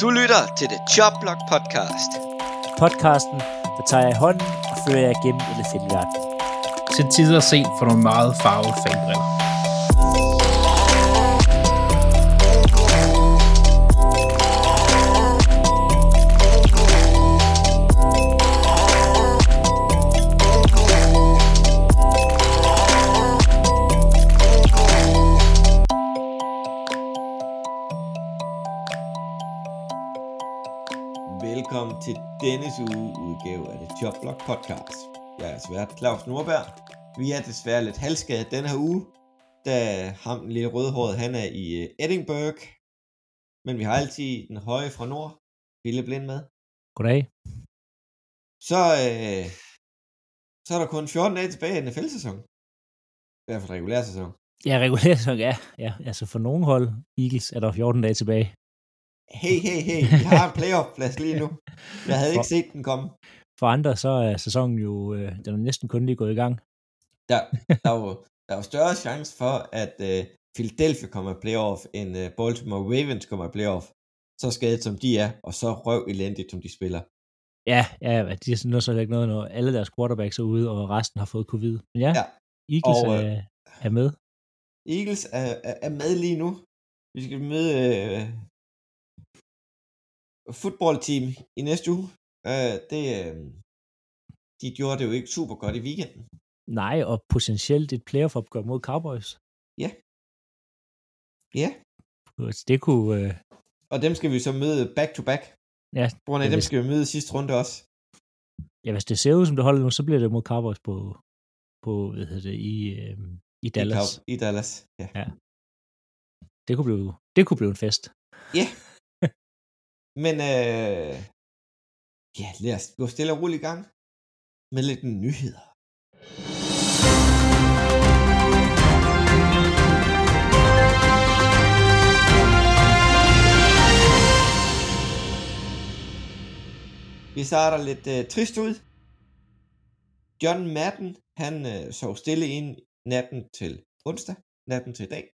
Du lytter til The Chop Block Podcast. Podcasten, der tager jeg i hånden og fører jer gennem NFL-verden. Til tider set for nogle meget farvede fanbriller. Denne uge udgave af det Jobblock Podcast. Jeg er svært Claus Nordberg. Vi er desværre lidt halvskadet denne her uge, da ham den lille rødhåret, han er i øh, Edinburgh. Men vi har altid den høje fra nord, Philip Lind med. Goddag. Så, øh, så er der kun 14 dage tilbage i NFL-sæson. I hvert fald regulær sæson. Ja, regulær sæson, ja. ja. Altså for nogle hold, Eagles, er der 14 dage tilbage. Hey, hey, hey, vi har en playoff-plads lige nu. Jeg havde ikke set den komme. For andre, så er sæsonen jo, øh, den er næsten kun lige gået i gang. Der, der, er, jo, der er jo større chance for, at øh, Philadelphia kommer i playoff, end øh, Baltimore Ravens kommer i playoff. Så skadet som de er, og så røv elendigt, som de spiller. Ja, ja, de er sådan så ikke noget, når alle deres quarterbacks er ude, og resten har fået covid. Men ja, Ja, Eagles og, øh, er, er med. Eagles er, er, er med lige nu. Vi skal møde øh, fodboldteam i næste uge. Øh, det, øh, de gjorde det jo ikke super godt i weekenden. Nej, og potentielt et playoff-opgør mod Cowboys. Ja, Så Det kunne, øh, og dem skal vi så møde back-to-back. ja, På grund af, Ja, dem skal vi møde sidste runde også. ja, hvis det ser ud, som det holder nu, så bliver det mod Cowboys på, på hvad hedder det, i, øh, i Dallas. I, Cow- I Dallas, ja. Ja. Det kunne blive, det kunne blive en fest. Men øh, ja, lad os gå stille og roligt i gang med lidt nyheder. Vi starter lidt øh, trist ud. John Madden, han øh, sov stille ind natten til onsdag, natten til i dag.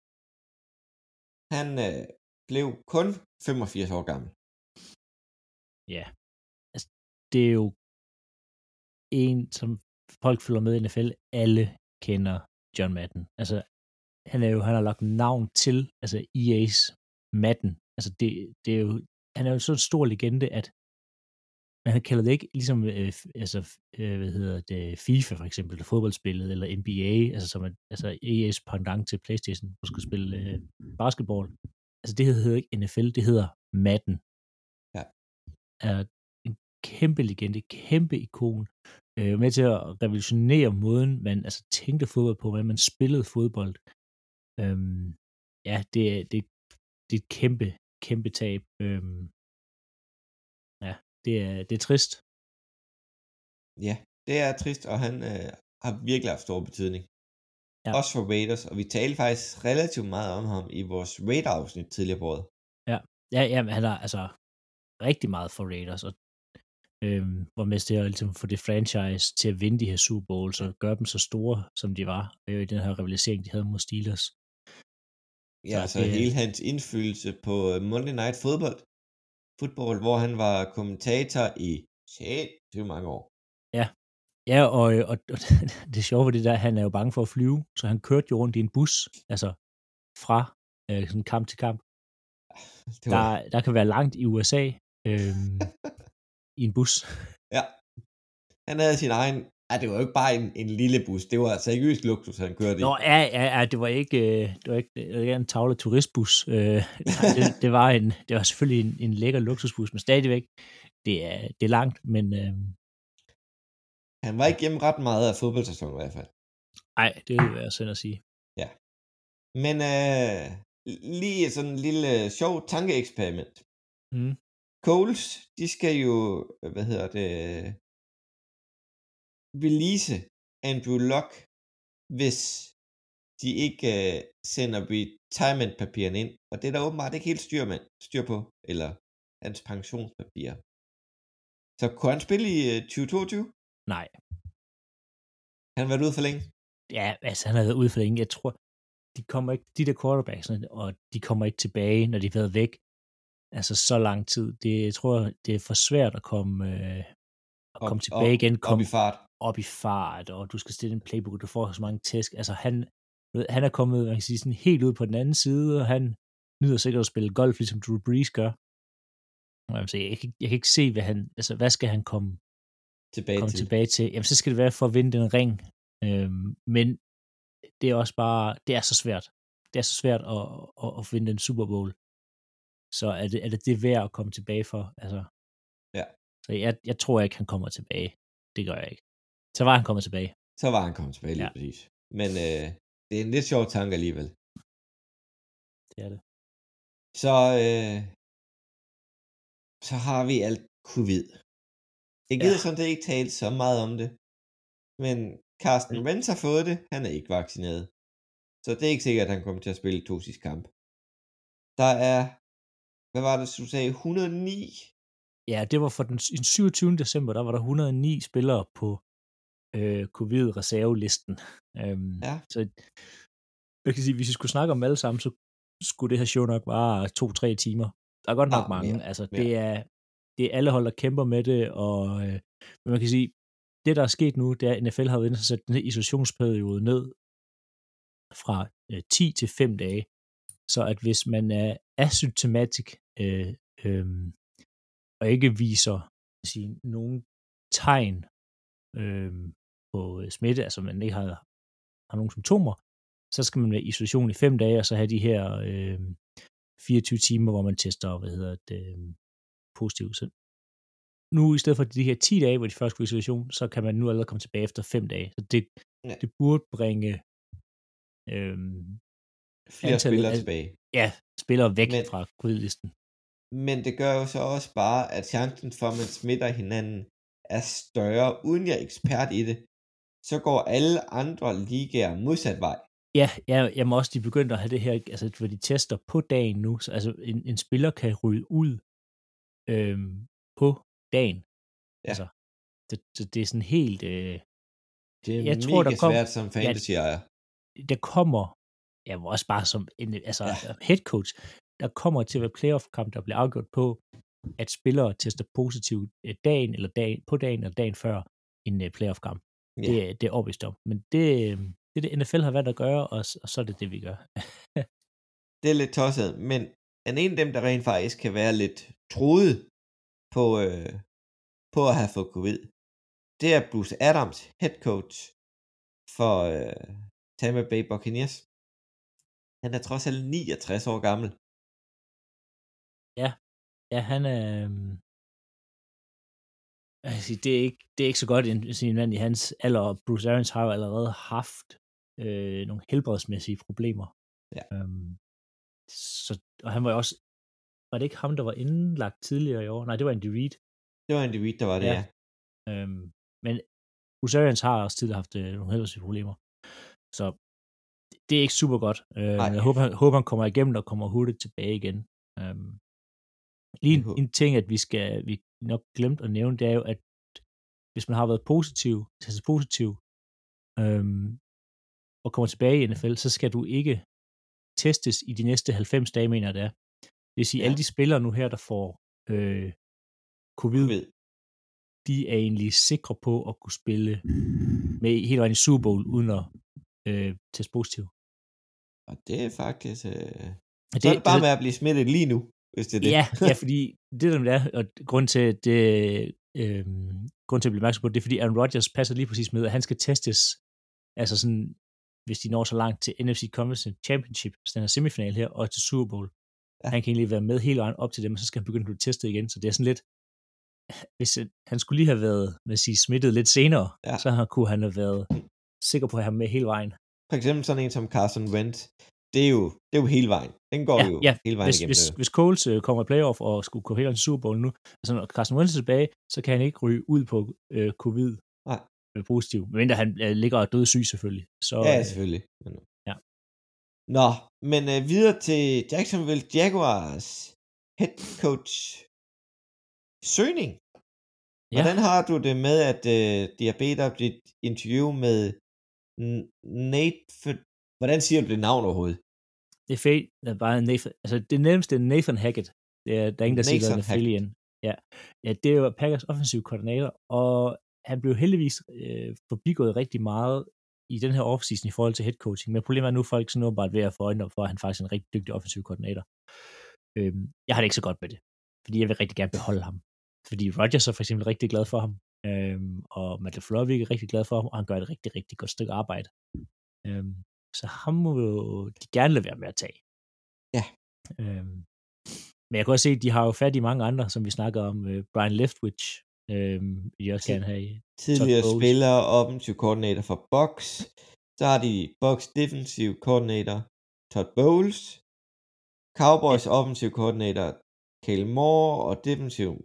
Han øh, blev kun 85 år gammel. Ja. Altså, det er jo en, som folk følger med i NFL, alle kender John Madden. Altså, han er jo, han har lagt navn til, altså EA's Madden. Altså, det, det er jo, han er jo så en stor legende, at men han kalder det ikke ligesom, øh, altså, øh, hvad hedder det, FIFA for eksempel, fodboldspillet, eller NBA, altså som en, altså EA's pendant til Playstation, hvor skal spille øh, basketball. Altså det hedder ikke NFL, det hedder Madden. Ja. Er en kæmpe legende, kæmpe ikon, øh, med til at revolutionere måden, man altså tænkte fodbold på, hvordan man spillede fodbold. Øhm, ja, det, er- det, det er et kæmpe, kæmpe tab. Øhm, ja, det er, det er trist. Ja, det er trist, og han øh, har virkelig haft stor betydning. Ja. Ja. Også for Raiders, og vi talte faktisk relativt meget om ham i vores Raider-afsnit tidligere på året. Ja, ja, men han har altså rigtig meget for Raiders, og øhm, var med til at ligesom, få det franchise til at vinde de her Super Bowls, og gøre dem så store, som de var, øh, i den her rivalisering, de havde mod Steelers. Ja, Så altså det- hele hans indflydelse på øh, Monday Night Football, football, hvor han var kommentator i sindssygt mange år. Ja, og, øh, og, og det sjove ved det der, han er jo bange for at flyve, så han kørte jo rundt i en bus, altså fra øh, sådan kamp til kamp. Det var, Der, der kan være langt i USA øh, i en bus. ja. Han havde sin egen... Ja, det var jo ikke bare en, en lille bus, det var seriøst luksus, han kørte i. Nå, ja, ja, ja, det var ikke, øh, det var ikke, det var ikke en tavle turistbus. Øh, nej, det, det, var en, det var selvfølgelig en, en lækker luksusbus, men stadigvæk, det er, det er langt, men øh, Han var ikke hjemme ret meget af fodboldsæsonen i hvert fald. ej, det vil være synd at sige. Men øh, lige sådan en lille sjov tankeeksperiment. Mm. Coles, de skal jo, øh, hvad hedder det, release Andrew Luck, hvis de ikke øh, sender retirement-papirerne ind. Og det er der åbenbart ikke helt styr, med, styr på, eller hans pensionspapirer. Så kunne han spille i øh, 2022? Nej, Han har været ude for længe. ja, altså han har været ude for længe. Jeg tror, de kommer ikke, de der quarterbacks, og de kommer ikke tilbage, når de har været væk. Altså så lang tid. Det, jeg tror, det er for svært at komme, øh, at Op- komme tilbage op- igen, Op komme i fart. op i fart, og du skal stille en playbook, og du får så mange tæsk. Altså han, han er kommet man kan sige, sådan helt ud på den anden side, og han nyder sikkert at spille golf, ligesom Drew Brees gør. Jeg, kan, ikke- jeg kan ikke se, hvad han, altså hvad skal han komme, Tilbage komme til. tilbage til? Jamen, så skal det være for at vinde den ring. Øhm, men det er også bare, det er så svært. Det er så svært at, at, at vinde den Super Bowl. Så er det, er det det værd at komme tilbage for? Altså, Ja. Så jeg, jeg tror ikke, han kommer tilbage. Det gør jeg ikke. Så var han kommet tilbage. Så var han kommet tilbage lige Ja. præcis. Men øh, det er en lidt sjov tanke alligevel. Det er det. Så, øh, så har vi alt covid. Jeg gider Ja. sådan set ikke tale så meget om det. Men Carsten Mm. Wentz har fået det. Han er ikke vaccineret. Så det er ikke sikkert, at han kommer til at spille to sidste kamp. Der er, hvad var det, du sagde, 109? Ja, det var for den, den 27. december, der var der 109 spillere på øh, covid-reservelisten. Øhm, Ja. Så jeg kan sige, hvis vi skulle snakke om alle sammen, så skulle det her show nok vare to-tre timer. Der er godt nok Ah, mange. mere, altså, mere. det er, det er alle hold, der kæmper med det, og øh, men man kan sige, det der er sket nu, det er, at NFL har været inde og sat den her isolationsperiode ned fra øh, 10 til 5 dage. Så at hvis man er asymptomatic øh, øh, og ikke viser sige, nogen tegn øh, på øh, smitte, altså man ikke har, har nogen symptomer, så skal man være i isolation i 5 dage, og så have de her øh, 24 timer, hvor man tester, hvad hedder det, øh, positiv. Så nu i stedet for de her 10 dage, hvor de først går i isolation, så kan man nu allerede komme tilbage efter 5 dage. Så det, Ja. det burde bringe øh, Flere Antallet spillere af- tilbage. ja, spillere væk Men- fra covid-listen. Men det gør jo så også bare, at chancen for, at man smitter hinanden, er større. Uden jeg er ekspert i det, så går alle andre ligaer modsat vej. Ja, ja, jeg må også, de begyndte at have det her, altså, hvor de tester på dagen nu, så altså, en, en spiller kan ryge ud øhm, på dagen. Ja. Altså, det, det, det er sådan helt, øh, Det er Jeg jeg tror, mega der kom- svært som fantasy ejer. der kommer, jeg var også bare som en, altså, Ja. head coach, der kommer til at være playoff-kamp, der bliver afgjort på, at spillere tester positivt øh, dagen, eller dagen, på dagen, eller dagen før en øh, playoff-kamp. Ja. Det, er- det er overbevist om. Men det, øh, det er det, NFL har valgt at gøre, og, og så er det det, vi gør. Det er lidt tosset, men en af dem, der rent faktisk kan være lidt troet på, øh, på at have fået covid, det er Bruce Adams, head coach for øh, Tampa Bay Buccaneers. Han er trods alt 69 år gammel. Ja, han er... kan sige, det, er ikke, det er ikke så godt en, sin mand i hans alder, og Bruce Arians har jo allerede haft øh, nogle helbredsmæssige problemer. Ja. Øhm, så, og han var jo også... Var det ikke ham, der var indlagt tidligere i år? Nej, det var Andy Reid. Det var Andy Reid, der var det, ja. Ja. Øhm, men Bruce Arians har også tidligere haft øh, nogle helbredsmæssige problemer. Så det, er ikke super godt. Øh, jeg håber, han, håber, han kommer igennem og kommer hurtigt tilbage igen. Øhm, lige en, en ting, at vi skal vi nok glemt at nævne, det er jo, at hvis man har været positiv, testet positiv, øhm, og kommer tilbage i NFL, så skal du ikke testes i de næste 90 dage, mener jeg det er. Det vil sige, Ja. alle de spillere nu her, der får øh, covid, Ved. de er egentlig sikre på at kunne spille med hele vejen i Super Bowl, uden at øh, teste positiv. Og det er faktisk... Øh... Så er det bare med at blive smittet lige nu, hvis det er det. Ja, ja, fordi det der er, og grund til, at det, øh, grund til at blive opmærksom på det, det er, fordi Aaron Rodgers passer lige præcis med, at han skal testes, altså sådan, hvis de når så langt til NFC Conference Championship, hvis den er semifinal her, og til Super Bowl. Ja. Han kan egentlig være med hele vejen op til dem, og så skal han begynde at blive testet igen, så det er sådan lidt, hvis øh, han skulle lige have været, hvad sige, smittet lidt senere, Ja. så har, kunne han have været sikker på at have ham med hele vejen. For eksempel sådan en som Carson Wentz, det er jo, det er jo hele vejen. Den går Ja, jo ja. hele vejen Hvis, igennem. hvis, det. hvis Coles øh, kommer i playoff og skulle gå helt til Super Bowl nu, altså når Carson Wentz er tilbage, så kan han ikke ryge ud på øh, covid Nej. øh, positiv, medmindre han øh, ligger og er dødssyg selvfølgelig. Så, Ja, øh, selvfølgelig. Men, Ja. Nå, men øh, videre til Jacksonville Jaguars head coach søgning. Ja. Hvordan har du det med, at øh, de har bedt op dit interview med Nate... For, hvordan siger du det navn overhovedet? det er fedt, det er bare Nathan, altså det nemmeste er Nathan Hackett. Det er, der er ingen, der siger, Nathan at Philly igen. Ja. ja, det er jo Packers offensiv koordinator, og han blev heldigvis øh, forbigået rigtig meget i den her offseason i forhold til head coaching, men problemet er nu, at folk sådan åbenbart ved at få øjnene op for, at han faktisk er en rigtig dygtig offensiv koordinator. Øhm, jeg har det ikke så godt med det, fordi jeg vil rigtig gerne beholde ham. Fordi Rodgers er for eksempel rigtig glad for ham, øhm, og Matt LaFleur er rigtig glad for ham, og han gør et rigtig, rigtig godt stykke arbejde. Øhm, så ham må jo de gerne lade være med at tage. Ja. Øhm, men jeg kan også se, at de har jo fat i mange andre, som vi snakker om. Øh, Brian Leftwich, vil de også gerne have. i. Tidligere spiller offensive koordinator for Bucks. Så har de Bucks defensive koordinator Todd Bowles. Cowboys offensive koordinator Kale Moore og defensive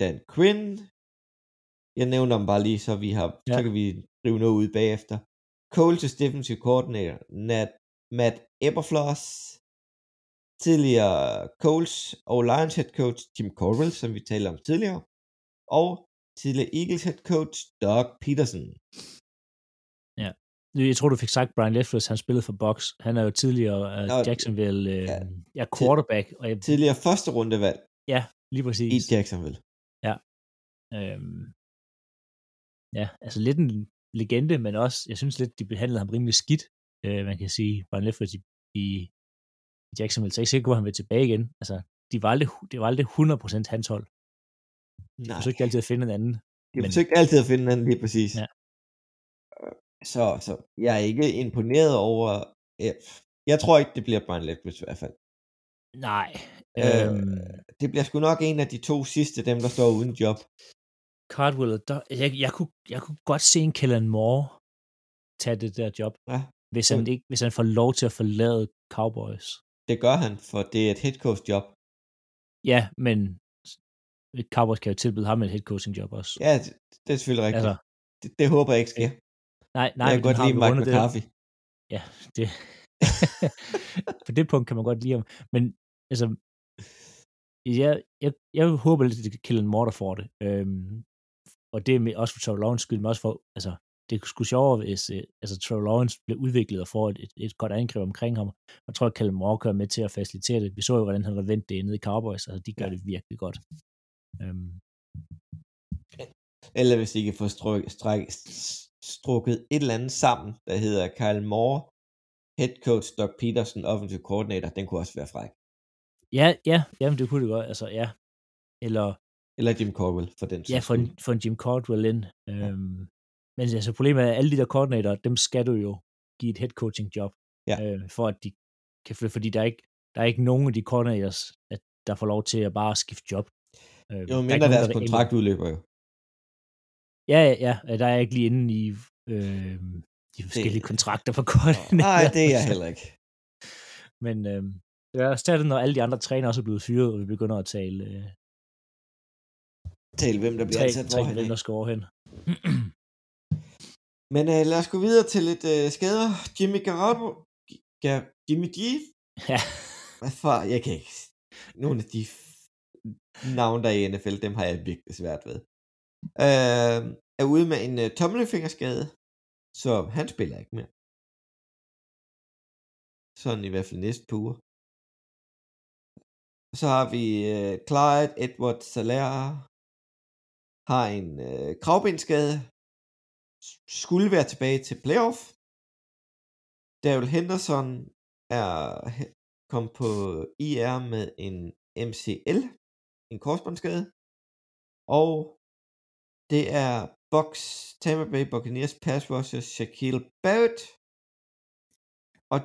Dan Quinn. Jeg nævner dem bare lige, så vi har, ja. Ja. så kan vi rive noget ud bagefter. Coles' defensive coordinator Nat, Matt Eberfloss. Tidligere Coles og Lions head coach Jim Caldwell, som vi talte om tidligere. Og tidligere Eagles head coach Doug Peterson. Jeg tror, du fik sagt Brian Leftwich, han spillede for Box. Han er jo tidligere uh, Nå, Jacksonville uh, ja. ja, ja, quarterback. Og jeg, Tidligere første rundevalg ja, lige præcis. i Jacksonville. Øhm, ja, altså lidt en legende, men også, jeg synes lidt, de behandlede ham rimelig skidt, øh, man kan sige, Brian Leftwich i, i, i Jacksonville. Så jeg er ikke sikker på, at han vil tilbage igen. Altså, de var aldrig, det var aldrig 100% hans hold. De Nej, forsøgte altid at finde en anden. jeg men- forsøgte altid at finde den lige præcis. Ja. Så, så jeg er ikke imponeret over... Jeg, jeg tror ikke, det bliver Brian Leftwich i hvert fald. Nej. Øh, Øhm, det bliver sgu nok en af de to sidste, dem der står uden job. Cardwell, der, jeg, jeg, kunne, jeg kunne godt se en Kellen Moore tage det der job, Ja, hvis han, ikke, hvis han får lov til at forlade Cowboys. det gør han, for det er et head coach job. Ja, men Cowboys kan jo tilbyde ham et head coaching job også. Ja, det, det er selvfølgelig rigtigt. altså, det, det håber jeg ikke sker. nej, nej, jeg kan godt lide Mike det- McCarthy. Ja, det... på det punkt kan man godt lide ham. Men altså, jeg, jeg, jeg håber lidt, at det Kellen Moore, får det. Øhm, og det er med, også for Trevor Lawrence skyld, men også for, altså, det er sgu sjovere, hvis øh, altså, Trevor Lawrence bliver udviklet og får et, et, et godt angreb omkring ham. Jeg tror, at Kellen Moore kører med til at facilitere det. Vi så jo, hvordan han har vendt det nede i Cowboys, altså de gør Ja. det virkelig godt. Øhm, Eller hvis de kan få struk, stræk, strukket et eller andet sammen, der hedder Kyle Moore, head coach Doug Peterson, offensive coordinator, den kunne også være fræk. ja, ja, jamen det kunne det godt, altså ja. Eller Eller Jim Caldwell, for den Ja, for en, for en Jim Caldwell ind. Øhm, Men altså, problemet er, at alle de der koordinatorer, dem skal du jo give et head coaching job, Ja. øh, for at de kan flytte, fordi der er ikke, der er ikke nogen af de koordinators, at der får lov til at bare skifte job. Øh, Jo, der er mindre ikke nogen, deres der kontrakt udløber jo. Ja, ja, ja, der er jeg ikke lige inde i øh, de forskellige kontrakter på koordinatorer. Nej, det er jeg heller ikke. Men øh, det er stadig, når alle de andre trænere også er blevet fyret, og vi begynder at tale øh, Tal hvem der bliver tre, ansat tre hvorhen. hvem der skal overhen. Men øh, lad os gå videre til lidt øh, skader. Jimmy Garoppolo. Ja, Jimmy G. Ja. Hvad for? Jeg kan ikke. Nogle af de f- navne, der er i NFL, dem har jeg virkelig svært ved. Øh, er ude med en øh, tommelfingerskade, så han spiller ikke mere. Sådan i hvert fald næste par uger. Så har vi øh, Clyde Edward Salaire, har en øh, kravbenskade, skulle være tilbage til playoff. Daryl Henderson er kom på IR med en MCL, en korsbåndsskade. Og det er Box, Tampa Bay Buccaneers pass rusher Shaquille Barrett. Og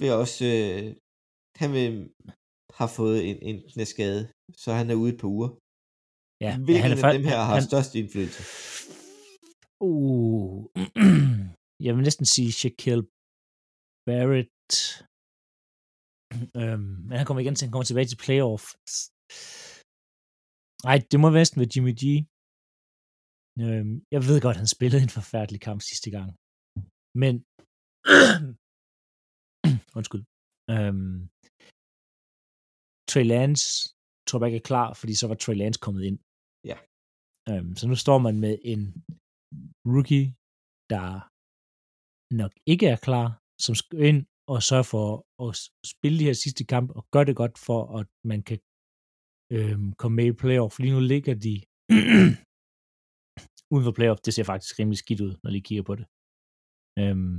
vil også, øh, han vil har fået en, en knæskade, så han er ude på uger. Ja, Hvilken han af er dem her har han- størst indflydelse? Uh, jeg vil næsten sige Shaquille Barrett. Øhm, men han kommer igen til, han kommer tilbage til playoff. Nej, det må næsten være Jimmy G. Øhm, jeg ved godt, han spillede en forfærdelig kamp sidste gang. Men, undskyld. Øhm, Trey Lance tror jeg ikke er klar, fordi så var Trey Lance kommet ind. Ja. Øhm, så nu står man med en rookie, der nok ikke er klar, som skal ind og sørge for at spille de her sidste kampe og gøre det godt for, at man kan øhm, komme med i playoff. Lige nu ligger de uden for playoff. Det ser faktisk rimelig skidt ud, når de kigger på det. Øhm,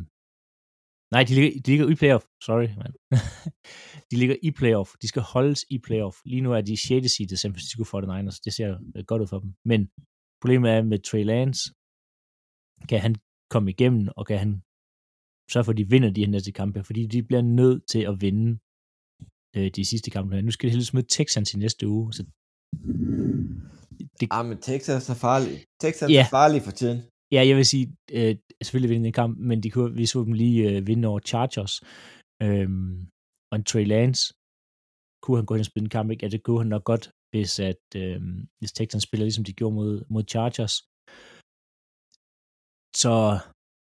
nej, de ligger, de ligger i playoff. Sorry, man. de ligger i playoff. De skal holdes i playoff. Lige nu er de 6. seedet San Francisco 49ers. Det ser øh, godt ud for dem. Men problemet er med Trey Lance. Kan han komme igennem, og kan han sørge for, at de vinder de her næste kampe? Fordi de bliver nødt til at vinde øh, de sidste kampe. Nu skal de heldigvis møde Texans i næste uge. Så det, Ah, men Texas er farlig. Texas Ja. er farlig for tiden. Ja, jeg vil sige, øh, selvfølgelig vinde den kamp, men de kunne, vi så dem lige øh, vinde over Chargers. Øhm, og en Trey Lance, kunne han gå hen og spille en kamp, ikke? Ja, det kunne han nok godt, hvis, at, øh, hvis Texans spiller, ligesom de gjorde mod, mod Chargers. Så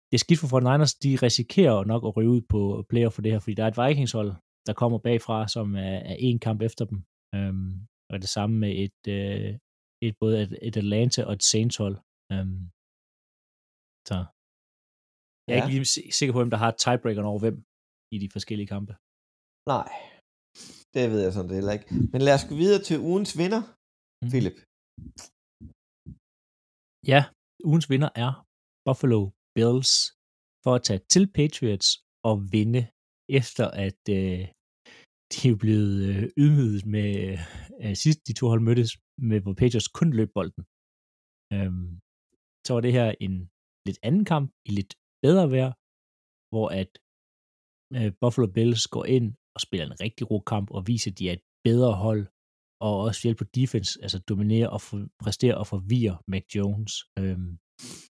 det er skidt for 49ers, de risikerer nok at ryge ud på player for det her, fordi der er et Vikings-hold, der kommer bagfra, som er, er en kamp efter dem. Øhm, og det samme med et, øh, et både et, et Atlanta og et Saints-hold. Øhm, så jeg er Ja. ikke lige si- sikker på, hvem der har tiebreakeren over hvem i de forskellige kampe. Nej, det ved jeg sådan det heller ikke. Men lad os gå videre til ugens vinder, Mhm. Philip. Ja, ugens vinder er Buffalo Bills for at tage til Patriots og vinde, efter at øh, de er blevet øh, ydmyget med øh, sidst de to hold mødtes, med hvor Patriots kun løb bolden. Øhm, så var det her en lidt anden kamp i lidt bedre vejr, hvor at øh, Buffalo Bills går ind og spiller en rigtig god kamp og viser, at de er et bedre hold, og også hjælpe på defense, altså dominere og for, præstere og forvirre Mac Jones. Øhm,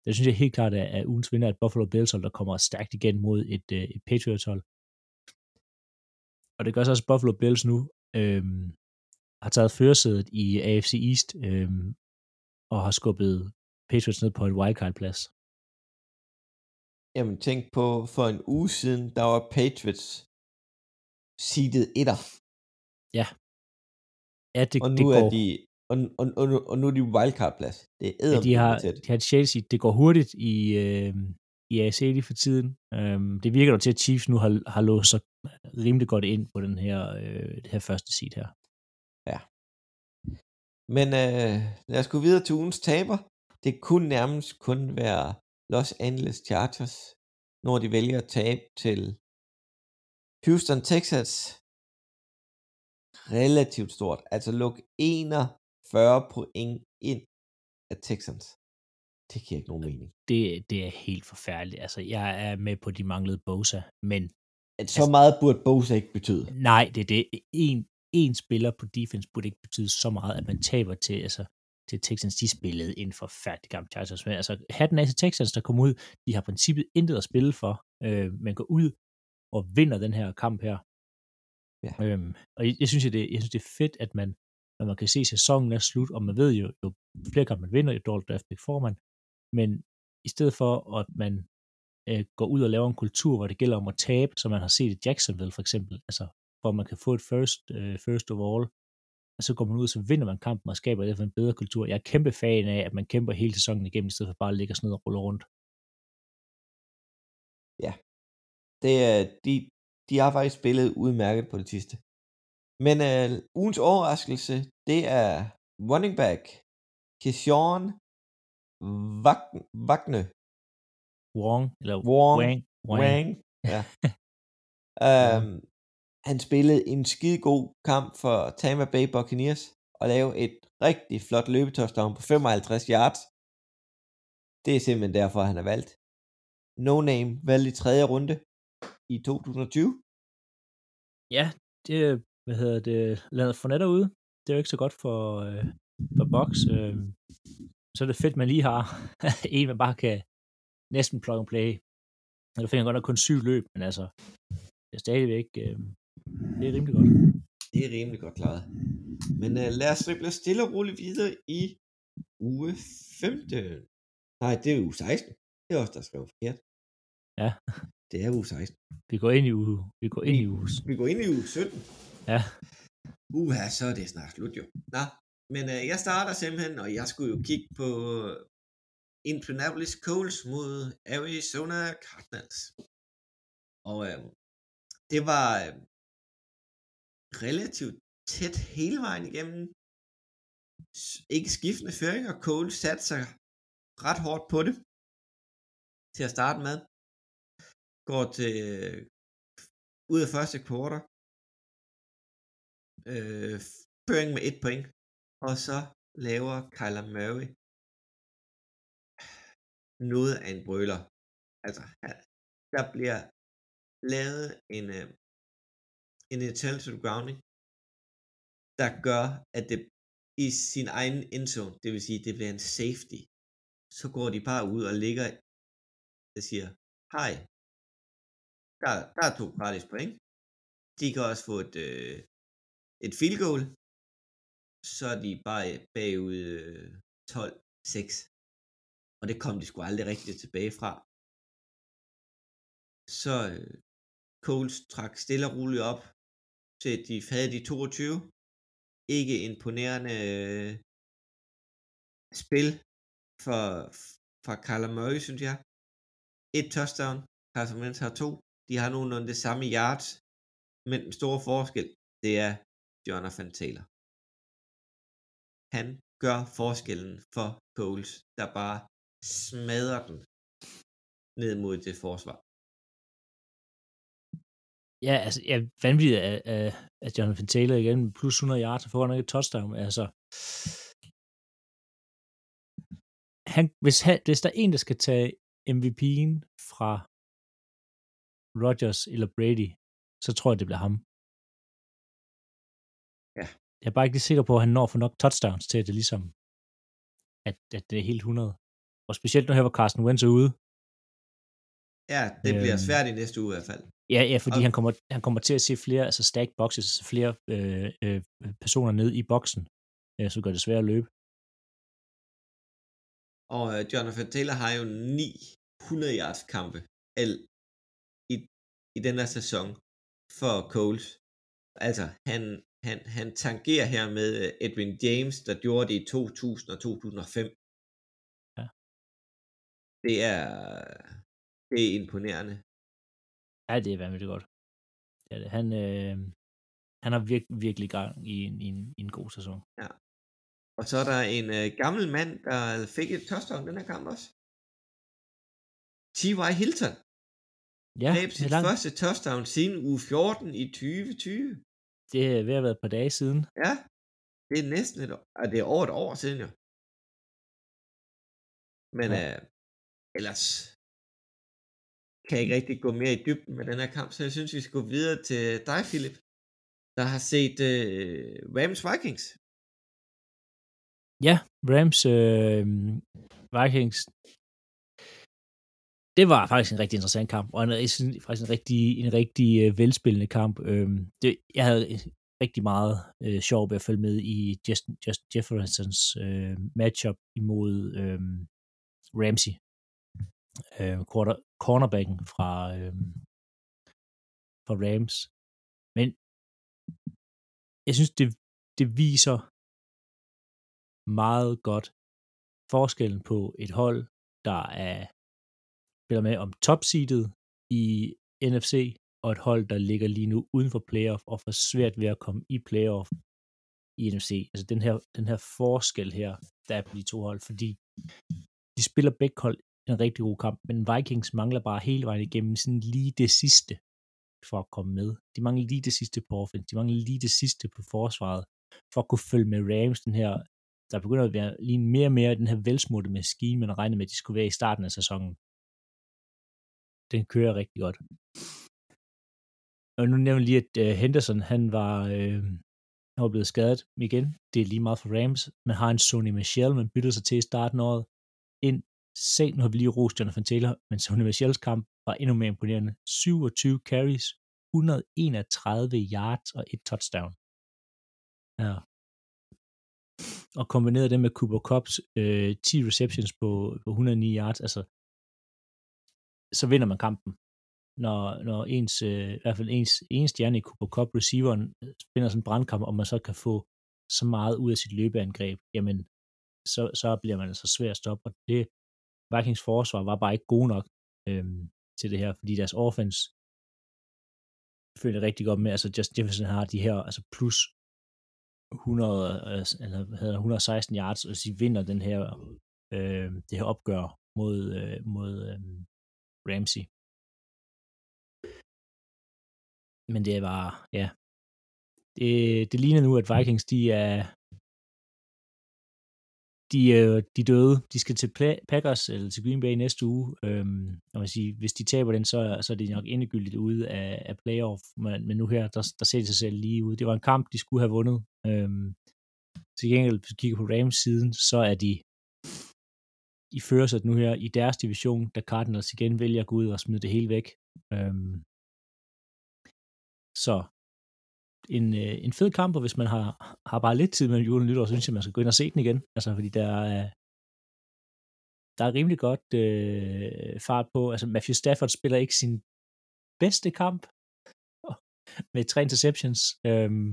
det synes jeg helt klart er, er ugens vinder, at Buffalo Bills hold, der kommer stærkt igen mod et, øh, et Patriots hold. Og det gør så også, at Buffalo Bills nu øhm, har taget førersædet i AFC East øhm, og har skubbet Patriots ned på et wildcard-plads. Jamen tænk på, for en uge siden, der var Patriots seedet etter, Ja, det, og det nu går, er de og, og, og, og nu er de wildcard-plads. Det er ja, de har, de har et Chelsea, det går hurtigt i, øh, i AFC lige for tiden. Øhm, det virker dog til, at Chiefs nu har, har låst sig rimelig godt ind på den her, øh, det her første seed her. Men øh, lad os gå videre til ugens taber. Det kunne nærmest kun være Los Angeles Chargers, når de vælger at tabe til Houston Texas. Relativt stort. Altså luk 41 point ind af Texans. Det giver ikke nogen mening. Det, det er helt forfærdeligt. Altså, jeg er med på, de manglede Bosa, men At så meget burde Bosa ikke betyde. nej, det er det. En, en spiller på defense burde ikke betyde så meget, at man taber til, altså, til Texans. De spillede en forfærdelig kamp, Chargers. Men altså, hatten af til Texans, der kom ud, de har princippet intet at spille for. Øh, man går ud og vinder den her kamp her. Ja. Øhm, og jeg, jeg, synes, det, jeg synes, det er fedt, at man, når man kan se, at sæsonen er slut, og man ved jo, jo flere kampe man vinder, jo dårligt draft pick får man. Men i stedet for, at man øh, går ud og laver en kultur, hvor det gælder om at tabe, som man har set i Jacksonville for eksempel, altså hvor man kan få et first, øh, first of all, og så går man ud, og så vinder man kampen og skaber derfor en bedre kultur. Jeg er kæmpe fan af, at man kæmper hele sæsonen igennem, i stedet for bare at ligge os ned og rulle rundt. Det, er, de, de har faktisk spillet udmærket på det sidste. Men øh, ugens overraskelse, det er running back Keshawn Wag- Wagne. Wong, eller Wong. Wang, Wang. Wang. Ja. um, han spillede en skide god kamp for Tampa Bay Buccaneers og lavede et rigtig flot løbetouchdown på 55 yards. Det er simpelthen derfor, han er valgt. No Name valgt i tredje runde i 2020. Ja, det er, hvad hedder det, Leonard Fournette ude. Det er jo ikke så godt for, øh, for box. Øh, så er det fedt, man lige har en, man bare kan næsten plug and play. Nu fik han godt nok kun syv løb, men altså, det er stadigvæk, øh, det er rimelig godt. Det er rimelig godt klaret. Men uh, lad os drible stille og roligt videre i uge 15. Nej, det er uge 16. Det er også der skrev forkert. Ja. Det er uge 16. Vi går ind i uge, vi går ind i uge. Vi går ind i uge 17. Ja. Uha, så er det snart slut jo. Nå, men uh, jeg starter simpelthen, og jeg skulle jo kigge på Indianapolis Colts mod Arizona Cardinals. Og uh, det var uh, relativt tæt hele vejen igennem. ikke skiftende føring, og Cole satte sig ret hårdt på det til at starte med. Går til øh, ud af første kvartal. Øh, føring med et point. Og så laver Kyler Murray noget af en brøler. Altså, der bliver lavet en, øh, en intelligent grounding, der gør, at det i sin egen endzone, det vil sige, det bliver en safety, så går de bare ud og ligger og siger, hej, der, der er to gratis point. De kan også få et, øh, et field goal, så er de bare øh, bagud øh, 12-6. Og det kom de sgu aldrig rigtigt tilbage fra. Så øh, Coles trak stille og roligt op til de havde de 22. Ikke imponerende øh, spil for, for Carla Murray, synes jeg. Et touchdown, Carson Wentz har to. De har nogenlunde det samme yards, men den store forskel, det er Jonathan Taylor. Han gør forskellen for Coles, der bare smadrer den ned mod det forsvar. Ja, altså, ja, vanvittigt af, af, af Jonathan Taylor igen, plus 100 yards, og får nok et touchdown. Altså, han, hvis, han, hvis der er en, der skal tage MVP'en fra Rodgers eller Brady, så tror jeg, det bliver ham. Ja. Jeg er bare ikke lige sikker på, at han når for nok touchdowns til, at det ligesom, at, at det er helt 100. Og specielt nu her, hvor Carsten Wentz er ude. Ja, det bliver Øhm. svært i næste uge i hvert fald. Ja, ja fordi Og- han kommer, han kommer til at se flere, altså stacked boxes, altså flere øh, øh, personer ned i boksen, øh, så gør det svært at løbe. Og øh, Jonathan Taylor har jo 900 yards kampe al, i, i den her sæson for Coles. Altså, han, han, han tangerer her med øh, Edwin James, der gjorde det i 2000 og 2005. Ja. Det er, det er imponerende. Ja, det er vanvittigt godt. Er det. Han, øh, han har virk, virkelig gang i en, i, en, i en god sæson. Og så er der en øh, gammel mand, der fik et touchdown den her kamp også. T.Y. Hilton Ja, greb sit langt. første touchdown siden uge 14 i 2020. det er ved at være et par dage siden. Ja, det er næsten et år. Det er over et år siden jo. Men Ja. ja. øh, ellers kan ikke rigtig gå mere i dybden med den her kamp, så jeg synes, vi skal gå videre til dig, Philip, der har set øh, Rams Vikings. Ja, Rams øh, Vikings. Det var faktisk en rigtig interessant kamp, og en, jeg synes, faktisk en rigtig, en rigtig øh, velspillende kamp. Øh, det, jeg havde øh, rigtig meget øh, sjov ved at følge med i Justin, Justin Jeffersons øh, matchup imod øh, Ramsey, øh, quarter, cornerbacken fra, øh, fra Rams. Men jeg synes, det, det viser meget godt forskellen på et hold, der er spiller med om topseedet i NFC, og et hold, der ligger lige nu uden for playoff og får svært ved at komme i playoff i NFC. Altså den her, den her forskel her, der er på de to hold, fordi de spiller begge hold en rigtig god kamp, men Vikings mangler bare hele vejen igennem sådan lige det sidste for at komme med. De mangler lige det sidste på offense, de mangler lige det sidste på forsvaret, for at kunne følge med Rams, den her, der begynder at være lige mere og mere den her velsmurte maskine, man regnede med, at de skulle være i starten af sæsonen. Den kører rigtig godt. Og nu nævner jeg lige, at uh, Henderson, han var, øh, han var blevet skadet igen. Det er lige meget for Rams. Man har en Sony Michel, man bytter sig til i starten af året. ind se, nu har vi lige rost Jonathan Taylor, men Sonny Michels kamp var endnu mere imponerende. 27 carries, 131 yards og et touchdown. Ja. Og kombineret det med Cooper Cups øh, 10 receptions på, på 109 yards, altså så vinder man kampen. Når, når ens, øh, i hvert fald ens, ens stjerne i Cooper Cup receiveren finder sådan en brandkamp, og man så kan få så meget ud af sit løbeangreb, jamen så, så bliver man altså svær at stoppe. Og det Vikings forsvar var bare ikke gode nok øhm, til det her, fordi deres offense følte rigtig godt med, altså Justin Jefferson har de her altså plus 100, altså, eller hvad hedder 116 yards, og de vinder den her, øh, det her opgør mod, øh, mod øh, Ramsey. Men det var, ja. Det, det ligner nu, at Vikings, de er, de, øh, de døde. De skal til Packers eller til Green Bay næste uge. Øhm, og man sige, hvis de taber den, så, så er de nok endegyldigt ude af, af playoff. Men, men nu her, der, der ser de sig selv lige ud. Det var en kamp, de skulle have vundet. Øhm, til gengæld, hvis vi kigger på Rams siden, så er de i førersæt nu her i deres division, da Cardinals igen vælger at gå ud og smide det hele væk. Øhm, så en, øh, en fed kamp, og hvis man har, har bare lidt tid mellem jul og nytår, så synes jeg, man skal gå ind og se den igen. Altså, fordi der er, der er rimelig godt øh, fart på. Altså, Matthew Stafford spiller ikke sin bedste kamp med tre interceptions. Øhm,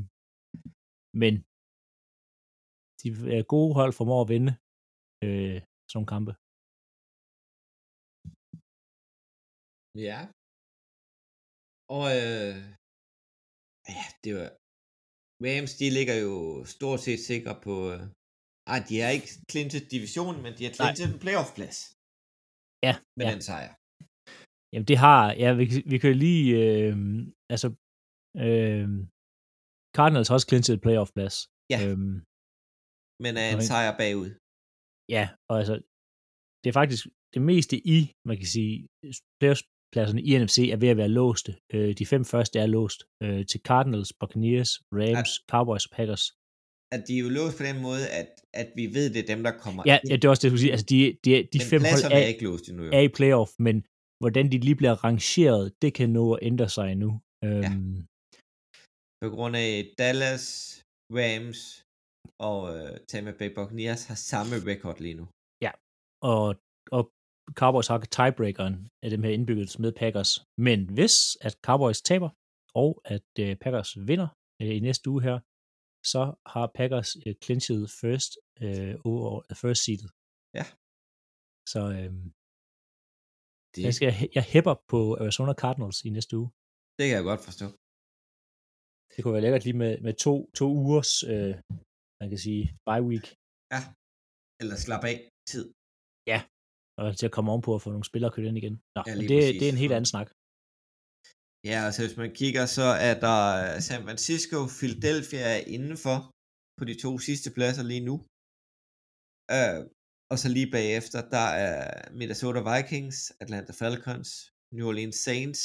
men de gode hold formår at vinde øh, sådan kampe. Ja. Og øh, ja, det var... Rams, de ligger jo stort set sikre på... Øh, ej, de har ikke klintet divisionen, men de har klintet en playoff-plads. Ja. Med ja. den sejr. Jamen, det har... Ja, vi, vi kan lige... Øh, altså... Øh, Cardinals har også klintet et playoff-plads. Ja. Øhm, men er en sejr bagud. Ja, og altså... Det er faktisk det meste i, man kan sige, playoff-pladserne i NFC er ved at være låste. Øh, de fem første er låst øh, til Cardinals, Buccaneers, Rams, at, Cowboys og Packers. At de er jo låst på den måde, at, at vi ved, det er dem, der kommer ja, ind. Ja, det er også det, du sige. Altså, de, de, de men fem hold er, er, ikke låst endnu, jo. er i playoff, men hvordan de lige bliver rangeret, det kan nå at ændre sig endnu. Øhm, ja. På grund af Dallas, Rams og uh, Tampa Bay Buccaneers har samme record lige nu. Ja, og, og Cowboys har tiebreakeren af dem her indbygget med Packers. Men hvis at Cowboys taber, og at uh, Packers vinder uh, i næste uge her, så har Packers uh, clinchet first over uh, first seedet. Ja. Så uh, det... jeg, skal, jeg hæpper på Arizona Cardinals i næste uge. Det kan jeg godt forstå. Det kunne være lækkert lige med, med to, to ugers, uh, man kan sige, bye week. Ja, eller slap af tid. Ja, og til at komme ovenpå og få nogle spillere kørt ind igen. Nå, ja, det, det er en helt anden snak. Ja, altså hvis man kigger, så er der San Francisco, Philadelphia er indenfor på de to sidste pladser lige nu. Uh, og så lige bagefter, der er Minnesota Vikings, Atlanta Falcons, New Orleans Saints,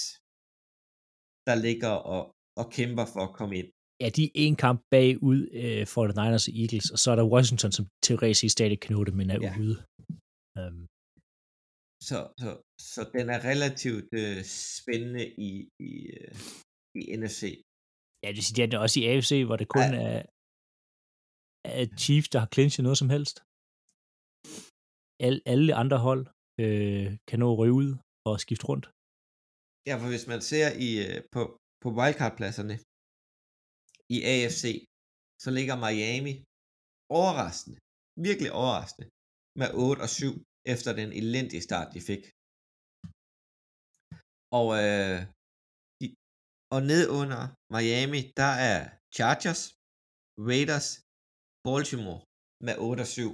der ligger og, og kæmper for at komme ind. Ja, de er en kamp bagud øh, for the Niners og Eagles, og så er der Washington, som teoretisk stadig kan nå det, men er ja. ude. Um, så, så, så den er relativt øh, spændende i, i, øh, i NFC. Ja, det siger det også i AFC, hvor det kun ja. er, er Chiefs, der har clinchet noget som helst. Al, alle andre hold øh, kan nå at ryge ud og skifte rundt. Ja, for hvis man ser i, øh, på, på wildcard-pladserne i AFC, så ligger Miami overraskende, virkelig overraskende, med 8 og 7 efter den elendige start, de fik. Og, øh, de, og ned under Miami, der er Chargers, Raiders, Baltimore med 8 og 7,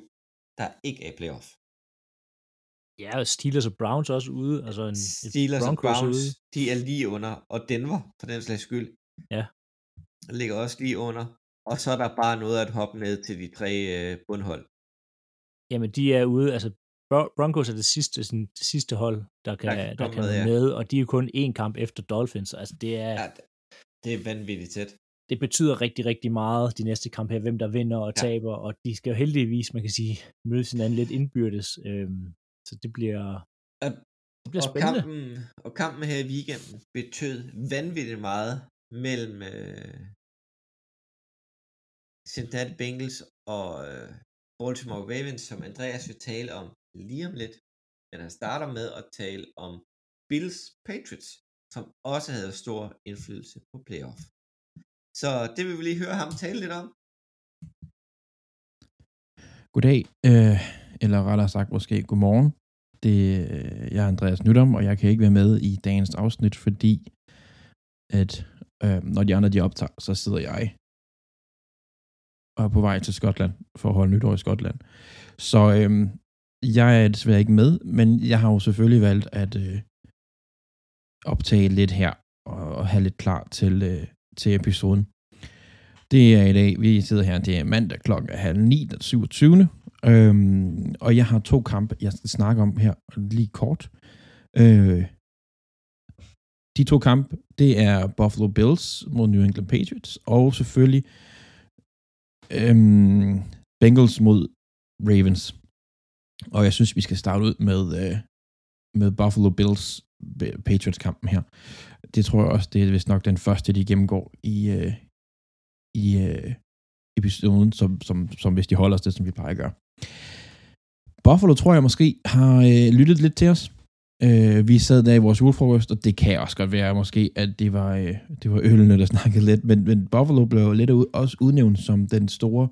der ikke er i playoff. Ja, og Steelers og Browns også ude. Altså en, Steelers og Browns, ude. de er lige under, og Denver, for den slags skyld, ja. ligger også lige under. Og så er der bare noget at hoppe ned til de tre øh, bundhold. Jamen, de er ude, altså Broncos er det sidste, sådan, det sidste hold, der kan, der, der kan med, ja. med, og de er jo kun én kamp efter Dolphins. Altså, det er, ja, det er vanvittigt tæt. Det betyder rigtig, rigtig meget, de næste kampe her, hvem der vinder og ja. taber, og de skal jo heldigvis, man kan sige, møde hinanden lidt indbyrdes. Øhm, så det bliver, og, det bliver og spændende. Kampen, og kampen her i weekenden betød vanvittigt meget mellem øh, Cincinnati Bengals og øh, Baltimore Ravens, som Andreas vil tale om lige om lidt. Men han starter med at tale om Bills Patriots, som også havde stor indflydelse på playoff. Så det vil vi lige høre ham tale lidt om. Goddag, øh, eller rettere sagt måske godmorgen. Det, øh, jeg er Andreas Nydom, og jeg kan ikke være med i dagens afsnit, fordi at øh, når de andre de optager, så sidder jeg og er på vej til Skotland for at holde nytår i Skotland. Så øhm, jeg er desværre ikke med, men jeg har jo selvfølgelig valgt at øh, optage lidt her og, og have lidt klar til, øh, til episoden. Det er i dag, vi sidder her, det er mandag klokken halv ni den 27. Øhm, og jeg har to kampe, jeg skal snakke om her lige kort. Øh, de to kampe, det er Buffalo Bills mod New England Patriots, og selvfølgelig øhm, Bengals mod Ravens. Og jeg synes, vi skal starte ud med, øh, med Buffalo Bills Patriots-kampen her. Det tror jeg også, det er vist nok den første, de gennemgår i, øh, i øh, episoden, som, som, som hvis de holder os det, som vi plejer at gøre. Buffalo tror jeg måske har øh, lyttet lidt til os. Øh, vi sad der i vores julefrokost, og det kan også godt være måske, at det var, øh, det var ølene, der snakkede lidt, men, men Buffalo blev lidt ud, også udnævnt som den store,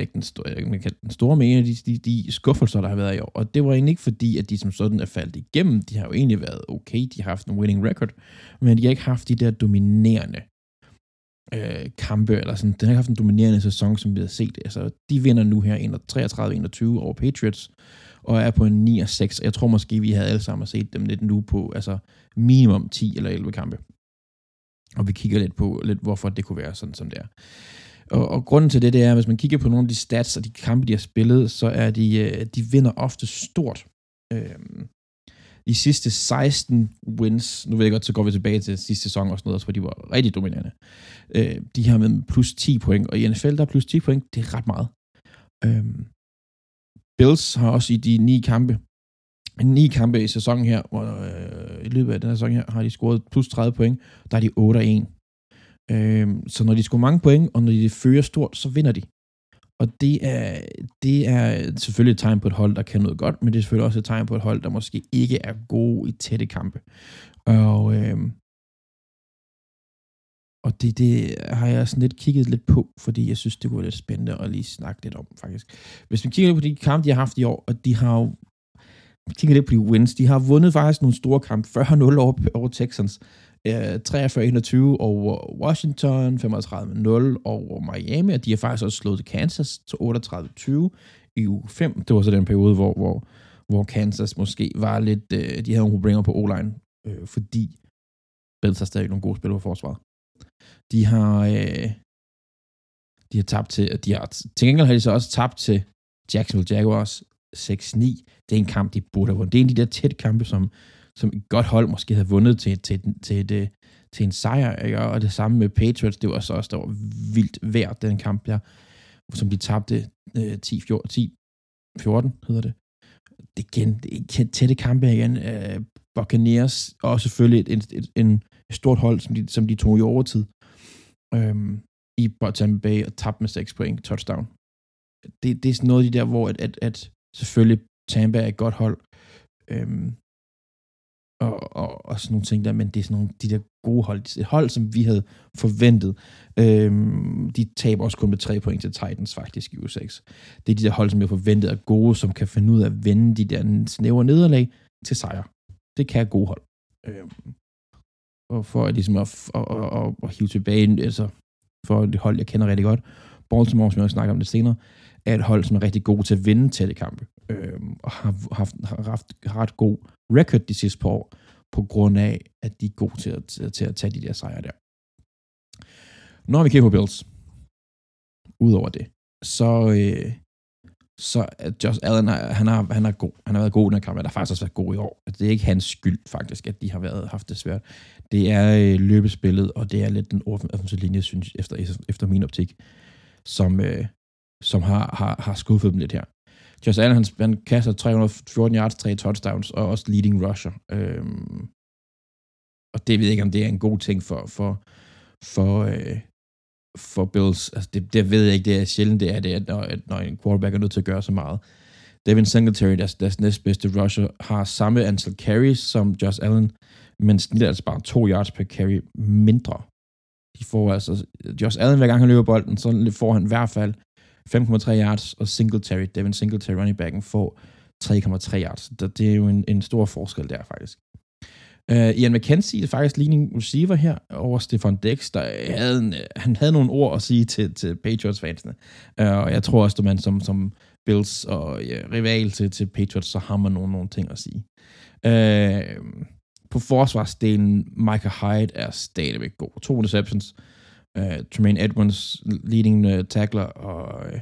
ikke den store, man kan, den store med de, de, de skuffelser, der har været i år. Og det var egentlig ikke fordi, at de som sådan er faldet igennem. De har jo egentlig været okay, de har haft en winning record, men de har ikke haft de der dominerende øh, kampe, eller sådan. Den har ikke haft en dominerende sæson, som vi har set. Altså, de vinder nu her 33-21 over Patriots, og er på en 9-6. Jeg tror måske, vi havde alle sammen set dem lidt nu på altså minimum 10 eller 11 kampe. Og vi kigger lidt på, lidt hvorfor det kunne være sådan, som det er. Og, og grunden til det, det er, hvis man kigger på nogle af de stats og de kampe, de har spillet, så er de, øh, de vinder ofte stort. Øhm, de sidste 16 wins, nu ved jeg godt, så går vi tilbage til sidste sæson og sådan noget, hvor de var rigtig dominerende. Øh, de har med plus 10 point, og i NFL der er plus 10 point, det er ret meget. Øhm, Bills har også i de ni kampe, ni kampe i sæsonen her, hvor øh, i løbet af den her sæson her, har de scoret plus 30 point, der er de 8 og 1. Øh, så når de scorer mange point, og når de fører stort, så vinder de. Og det er, det er selvfølgelig et tegn på et hold, der kan noget godt, men det er selvfølgelig også et tegn på et hold, der måske ikke er gode i tætte kampe. Og, øh, og det, det har jeg sådan lidt kigget lidt på, fordi jeg synes, det kunne være lidt spændende at lige snakke lidt om, faktisk. Hvis vi kigger lidt på de kampe, de har haft i år, og de har jo kigger lidt på de wins. De har vundet faktisk nogle store kampe. 40-0 over, over Texans, øh, 43-21 over Washington, 35-0 over Miami, og de har faktisk også slået Kansas til 38-20 i uge 5. Det var så den periode, hvor, hvor, hvor Kansas måske var lidt, øh, de havde nogle problemer på O-line, øh, fordi Bills har stadig nogle gode spillere på forsvaret. De har, øh, de har tabt til, de har, til gengæld har de så også tabt til Jacksonville Jaguars 6-9. Det er en kamp, de burde have vundet. Det er en af de der tætte kampe, som, som et godt hold måske havde vundet til, til, til, til, øh, til en sejr. Ikke? Og det samme med Patriots, det var så også der var vildt værd, den kamp der, som de tabte øh, 10-14, hedder det. det igen, det er tætte kampe igen. Øh, Buccaneers, og selvfølgelig et, et, et, en, et stort hold, som de, som de tog i overtid øhm, i Tampa Bay og tabte med 6 point touchdown. Det, det er sådan noget af de der, hvor at, at, at selvfølgelig Tampa er et godt hold, øhm, og, og, og sådan nogle ting der, men det er sådan nogle, de der gode hold, et hold, som vi havde forventet, øhm, de taber også kun med tre point til Titans faktisk i U6. Det er de der hold, som jeg forventede er gode, som kan finde ud af at vende de der snævre nederlag til sejr. Det kan gode hold. Øhm, og for at, ligesom at, at, at, at, at hive tilbage, altså for det hold, jeg kender rigtig godt, Baltimore, som jeg også snakker om det senere, er et hold, som er rigtig gode til at vinde tætte kampe, øhm, og har haft, har haft har ret god record de sidste par år, på grund af, at de er gode til at, til, at tage de der sejre der. Når vi kigger på Bills, udover det, så, øh, så Josh Allen, han har, han er god. Han har været god i den her kamp, der har faktisk også været god i år. Altså, det er ikke hans skyld, faktisk, at de har været, haft det svært. Det er øh, løbespillet, og det er lidt den offensive linje, synes efter, efter min optik, som, øh, som har, har, har skuffet dem lidt her. Josh Allen, han, han kaster 314 yards, 3 touchdowns, og også leading rusher. Øhm, og det ved jeg ikke, om det er en god ting for, for, for, øh, for Bills. Altså, det, det ved jeg ikke, det er sjældent, det er det, at når, at når en quarterback er nødt til at gøre så meget. Devin Singletary, deres, deres næstbedste rusher, har samme antal carries som Josh Allen, men snitter altså bare to yards per carry mindre. De får altså, Josh Allen, hver gang han løber bolden, så får han i hvert fald 5,3 yards, og Singletary, Devin Singletary running backen, får 3,3 yards. Det er jo en, en stor forskel der, faktisk. Uh, Ian McKenzie er faktisk leading receiver her over Stefan Dix, der havde en, øh, han havde nogle ord at sige til, til Patriots-fansene. Uh, og jeg tror også, at man som, som Bills og ja, rival til, til Patriots, så har man nogle, nogle ting at sige. Uh, på forsvarsdelen, Michael Hyde er stadigvæk god. To interceptions. Uh, Øh, Tremaine Edwards, leading uh, tackler, og uh,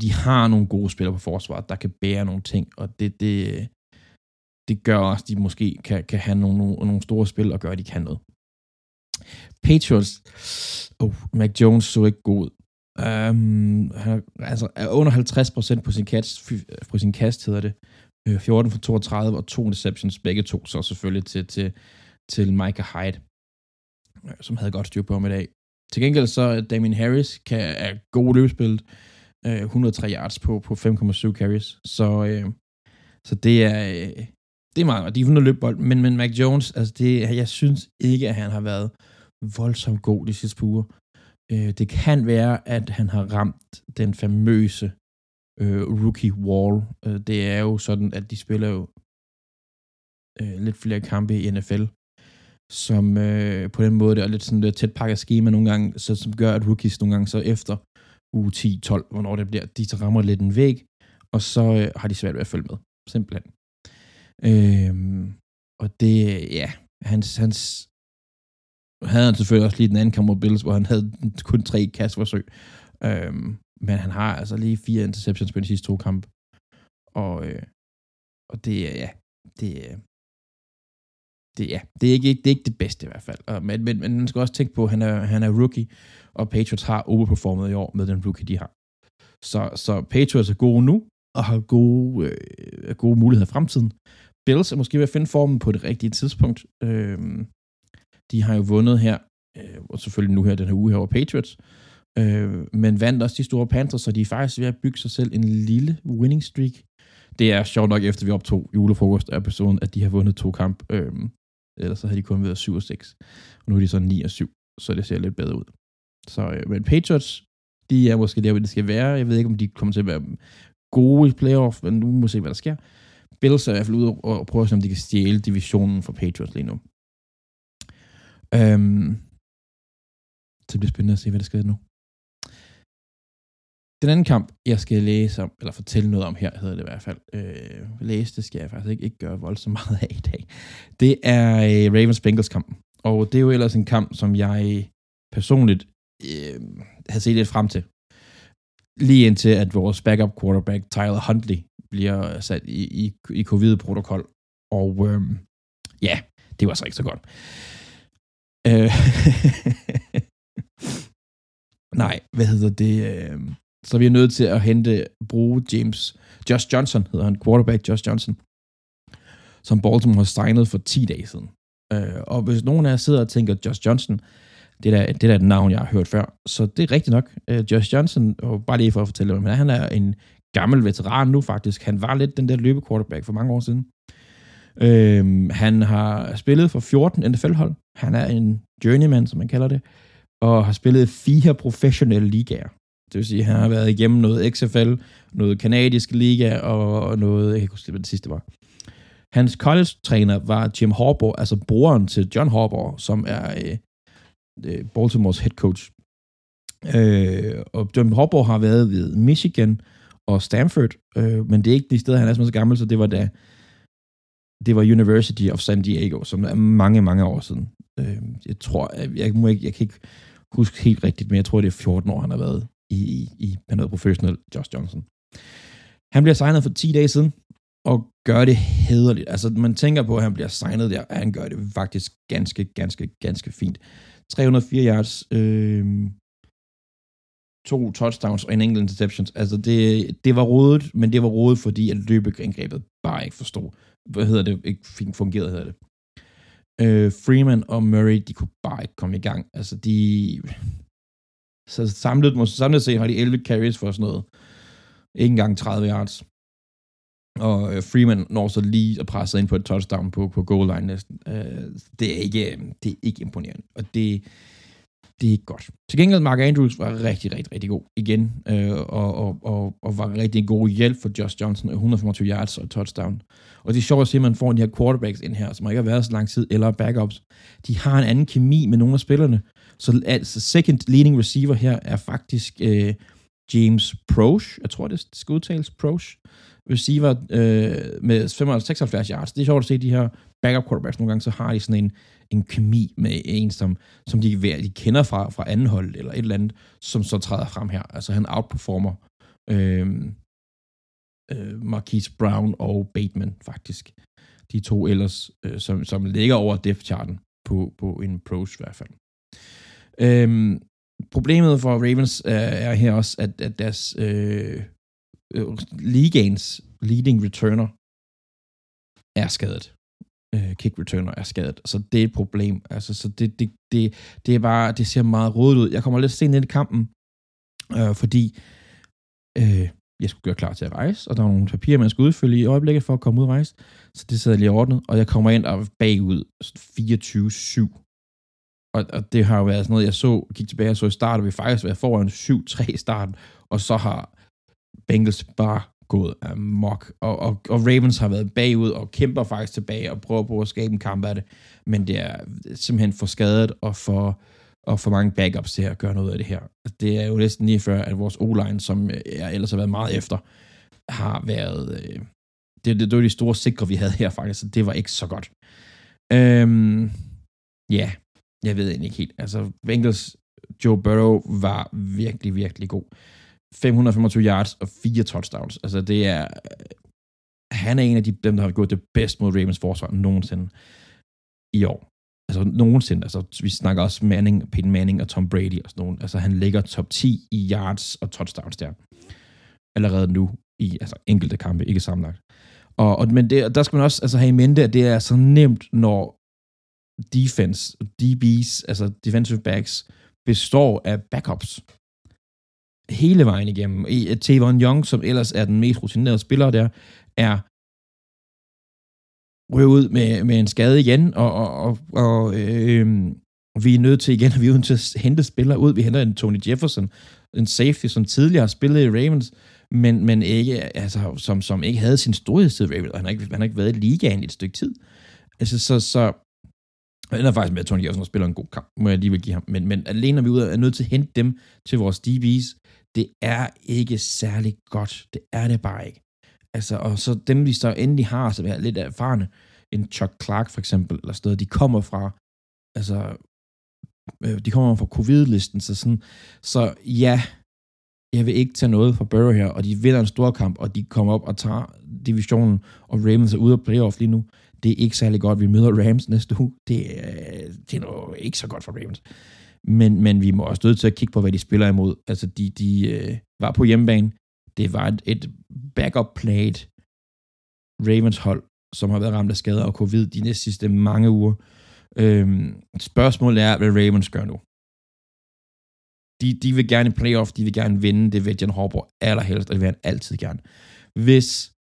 de har nogle gode spillere på forsvaret, der kan bære nogle ting, og det, det, det gør også, at de måske kan, kan have nogle, nogle, nogle store spil og gøre, at de kan noget. Patriots, oh, Mac Jones så ikke god ud. Um, han altså, er under 50% på sin kast, på sin kast hedder det. 14 for 32 og to interceptions, begge to, så selvfølgelig til, til, til Micah Hyde, som havde godt styr på ham i dag. Til gengæld så Damien Harris kan, er god løbespillet, øh, 103 yards på, på 5,7 carries, så, øh, så det er, øh, det er meget, og de er løbe bold, men, men Mac Jones, altså det, jeg synes ikke, at han har været voldsomt god de sidste par uger. Øh, det kan være, at han har ramt den famøse øh, rookie wall. Øh, det er jo sådan, at de spiller jo øh, lidt flere kampe i NFL, som øh, på den måde, det er lidt sådan lidt tæt pakket schema nogle gange, så, som gør, at rookies nogle gange så efter uge 10-12, hvornår det bliver, de så rammer lidt en væg, og så øh, har de svært ved at følge med. Simpelthen. Øh, og det, ja, hans, hans havde han selvfølgelig også lige den anden kamp mod Bills, hvor han havde kun tre kastforsøg. Øhm, men han har altså lige fire interceptions på de sidste to kampe. Og, øh, og det er, ja, det det, ja, det er ikke, det er ikke det bedste i hvert fald. Men, men, men man skal også tænke på, at han er, han er rookie, og Patriots har overperformet i år med den rookie, de har. Så, så Patriots er gode nu, og har gode, øh, gode muligheder i fremtiden. Bills er måske ved at finde formen på det rigtige tidspunkt. Øh, de har jo vundet her, øh, og selvfølgelig nu her den her uge her over Patriots, øh, men vandt også de store Panthers, så de er faktisk ved at bygge sig selv en lille winning streak. Det er sjovt nok, efter vi optog julefrokost-episoden, at de har vundet to kamp. Øh, ellers så havde de kun været 7 og 6. Og nu er de så 9 og 7, så det ser lidt bedre ud. Så, øh, men Patriots, de er måske der, hvor det skal være. Jeg ved ikke, om de kommer til at være gode i playoff, men nu må vi se, hvad der sker. Bills er i hvert fald ude og prøve at se, om de kan stjæle divisionen fra Patriots lige nu. Øhm, så det bliver spændende at se, hvad der sker nu. Den anden kamp, jeg skal læse om, eller fortælle noget om her, hedder det i hvert fald. Øh, læse, det skal jeg faktisk ikke, ikke gøre voldsomt meget af i dag. Det er øh, Ravens Bengals kampen. Og det er jo ellers en kamp, som jeg personligt øh, havde set lidt frem til. Lige indtil, at vores backup quarterback, Tyler Huntley, bliver sat i, i, i covid-protokol. Og øh, ja, det var så ikke så godt. Øh, nej, hvad hedder det? Øh, så vi er nødt til at hente, bruge James, Josh Johnson hedder han, quarterback Josh Johnson, som Baltimore har signet for 10 dage siden. Øh, og hvis nogen af jer sidder og tænker, Josh Johnson, det er, det der et navn, jeg har hørt før. Så det er rigtigt nok. Øh, Josh Johnson, og bare lige for at fortælle men han er en gammel veteran nu faktisk. Han var lidt den der løbequarterback for mange år siden. Øhm, han har spillet for 14 NFL-hold. Han er en journeyman, som man kalder det, og har spillet fire professionelle ligaer. Det vil sige, at han har været igennem noget XFL, noget kanadisk liga og noget, jeg kan ikke huske, hvad det sidste var. Hans college-træner var Jim Harbaugh, altså broren til John Harbaugh, som er øh, øh, Baltimores head coach. Øh, og Jim Harbaugh har været ved Michigan, og Stanford, øh, men det er ikke de steder, han er så gammel, så det var da det var University of San Diego, som er mange, mange år siden. Øh, jeg tror, jeg, jeg, må ikke, jeg kan ikke huske helt rigtigt, men jeg tror, det er 14 år, han har været i, i, i han professionel, Josh Johnson. Han bliver signet for 10 dage siden, og gør det hederligt. Altså, man tænker på, at han bliver signet der, og han gør det faktisk ganske, ganske, ganske fint. 304 yards, øh, to touchdowns og en enkelt interception. Altså, det, det var rodet, men det var rodet, fordi at løbeangrebet bare ikke forstod. Hvad hedder det? Ikke fungerede, fungeret, hedder det. Øh, Freeman og Murray, de kunne bare ikke komme i gang. Altså, de... Så samlet, samlet set har de 11 carries for sådan noget. Ikke engang 30 yards. Og øh, Freeman når så lige at presse ind på et touchdown på, på goal line næsten. Øh, det, er ikke, øh, det er ikke imponerende. Og det, det er ikke godt. Til gengæld, Mark Andrews var rigtig, rigtig, rigtig god igen, øh, og, og, og, og var rigtig god hjælp for Josh Johnson, 125 yards og touchdown. Og det er sjovt at se, at man får de her quarterbacks ind her, som ikke har været så lang tid, eller backups. De har en anden kemi med nogle af spillerne. Så altså, second leading receiver her er faktisk øh, James Proche, jeg tror, det skal udtales Proche, receiver øh, med 75 yards. Det er sjovt at se de her backup quarterbacks. Nogle gange så har de sådan en, en kemi med en, som, som de, de kender fra, fra anden hold, eller et eller andet, som så træder frem her. Altså han outperformer øh, øh, Marquise Brown og Bateman, faktisk. De to ellers, øh, som, som ligger over depth-charten på, på en pros i hvert fald. Øhm, problemet for Ravens er, er her også, at, at deres øh, øh, ligaens leading returner er skadet. Øh, kick returner er skadet. Så det er et problem. Altså, så det, det, det, det er bare, det ser meget rodet ud. Jeg kommer lidt sent ind i kampen, øh, fordi øh, jeg skulle gøre klar til at rejse, og der var nogle papirer, man skulle udfylde i øjeblikket for at komme ud og rejse. Så det sad lige ordnet, og jeg kommer ind og bagud 24-7 og, og det har jo været sådan noget, jeg så, gik tilbage og så i starten, vi faktisk været foran 7-3 i starten, og så har Bengals bare gået amok, og, og, og Ravens har været bagud og kæmper faktisk tilbage og prøver på at skabe en kamp af det, men det er simpelthen for skadet og for, og for mange backups til at gøre noget af det her. Det er jo næsten lige før, at vores O-line, som jeg ellers har været meget efter, har været... Øh, det, det, det var de store sikre, vi havde her faktisk, så det var ikke så godt. Øhm, ja, yeah, jeg ved egentlig ikke helt. Altså, Bengals Joe Burrow var virkelig, virkelig god. 525 yards og fire touchdowns. Altså, det er... Øh, han er en af de, dem, der har gået det bedst mod Ravens forsvar nogensinde i år. Altså, nogensinde. Altså, vi snakker også Manning, Peyton Manning og Tom Brady og sådan nogen. Altså, han ligger top 10 i yards og touchdowns der. Allerede nu i altså, enkelte kampe, ikke sammenlagt. Og, og, men det, der skal man også altså, have i mente, at det er så nemt, når defense, DB's, altså defensive backs, består af backups hele vejen igennem. E, Tavon Young, som ellers er den mest rutinerede spiller der, er røvet ud med, med en skade igen, og, og, og, og øh, vi er nødt til igen, at vi er nødt til at hente spillere ud. Vi henter en Tony Jefferson, en safety, som tidligere har spillet i Ravens, men, men ikke, altså, som, som ikke havde sin storhedstid i Ravens. Han har ikke, han har ikke været i ligaen i et stykke tid. Altså, så, så jeg er faktisk med, at Tony Jefferson spiller en god kamp, må jeg lige vil give ham. Men, men alene når vi er nødt til at hente dem til vores DB's, det er ikke særlig godt. Det er det bare ikke. Altså, og så dem, vi så endelig har, som er lidt erfarne, en Chuck Clark for eksempel, eller sted, de kommer fra, altså, øh, de kommer fra covid-listen, så sådan, så ja, jeg vil ikke tage noget fra Burrow her, og de vinder en stor kamp, og de kommer op og tager divisionen, og Ravens er ude af playoff lige nu. Det er ikke særlig godt. Vi møder Rams næste uge. Det, er, det er noget ikke så godt for Ravens. Men, men vi må også nødt til at kigge på, hvad de spiller imod. Altså, de, de øh, var på hjemmebane. Det var et, et backup-played Ravens hold, som har været ramt af skader og covid de næste sidste mange uger. Øhm, spørgsmålet er, hvad Ravens gør nu. De, de vil gerne i playoff, de vil gerne vinde, det vil Jan Harbour allerhelst, og det vil han altid gerne. Hvis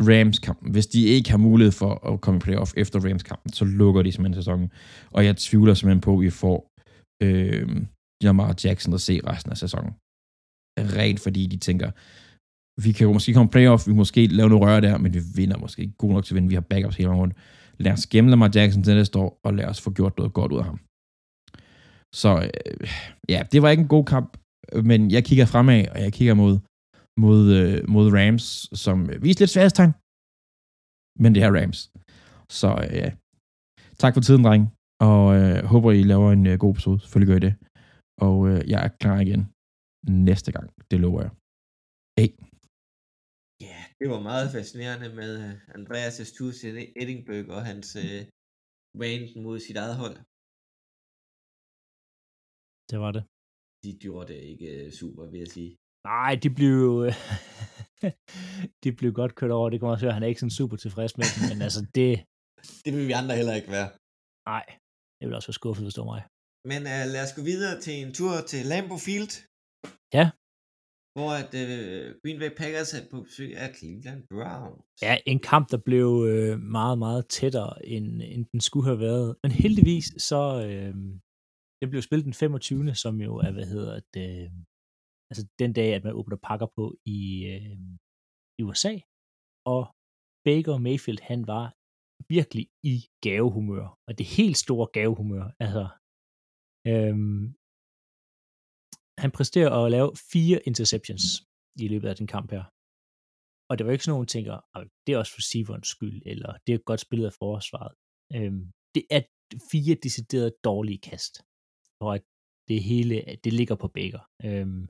Rams-kampen. Hvis de ikke har mulighed for at komme i playoff efter Rams-kampen, så lukker de simpelthen sæsonen. Og jeg tvivler simpelthen på, at vi får øh, Jamar Jackson at se resten af sæsonen. Rent fordi de tænker, vi kan jo måske komme i playoff, vi kan måske lave noget røre der, men vi vinder måske ikke god nok til at vinde. Vi har backups hele rundt. Lad os gemme Lamar Jackson til næste år, og lad os få gjort noget godt ud af ham. Så øh, ja, det var ikke en god kamp, men jeg kigger fremad, og jeg kigger mod mod, øh, mod Rams, som øh, viste lidt sværhedstegn. Men det er Rams. Så øh. Tak for tiden, dreng. Og øh, håber, I laver en øh, god episode. Selvfølgelig gør I det. Og øh, jeg er klar igen næste gang. Det lover jeg. Hey. Ja, det var meget fascinerende med uh, Andreas Estus Edinburgh og hans uh, rant mod sit eget hold. Det var det. De gjorde det ikke uh, super, vil jeg sige. Nej, de blev jo... de blev godt kørt over. Det kan man også høre. Han er ikke sådan super tilfreds med dem, men altså det... Det vil vi andre heller ikke være. Nej, det vil også være skuffet, det var mig. Men uh, lad os gå videre til en tur til Lambeau Field. Ja. hvor at øh, Green Bay Packers er på besøg af Cleveland Browns. Ja, en kamp, der blev øh, meget, meget tættere, end, end den skulle have været. Men heldigvis, så øh, det blev spillet den 25. som jo er, hvad hedder det, altså den dag, at man åbner pakker på i, øh, i USA. Og Baker Mayfield, han var virkelig i gavehumør. Og det helt store gavehumør. Altså, øhm, han præsterer at lave fire interceptions i løbet af den kamp her. Og det var ikke sådan nogen, tænker, det er også receiverens skyld, eller det er godt spillet af forsvaret. Øhm, det er fire deciderede dårlige kast, hvor at det hele, det ligger på Baker. Øhm,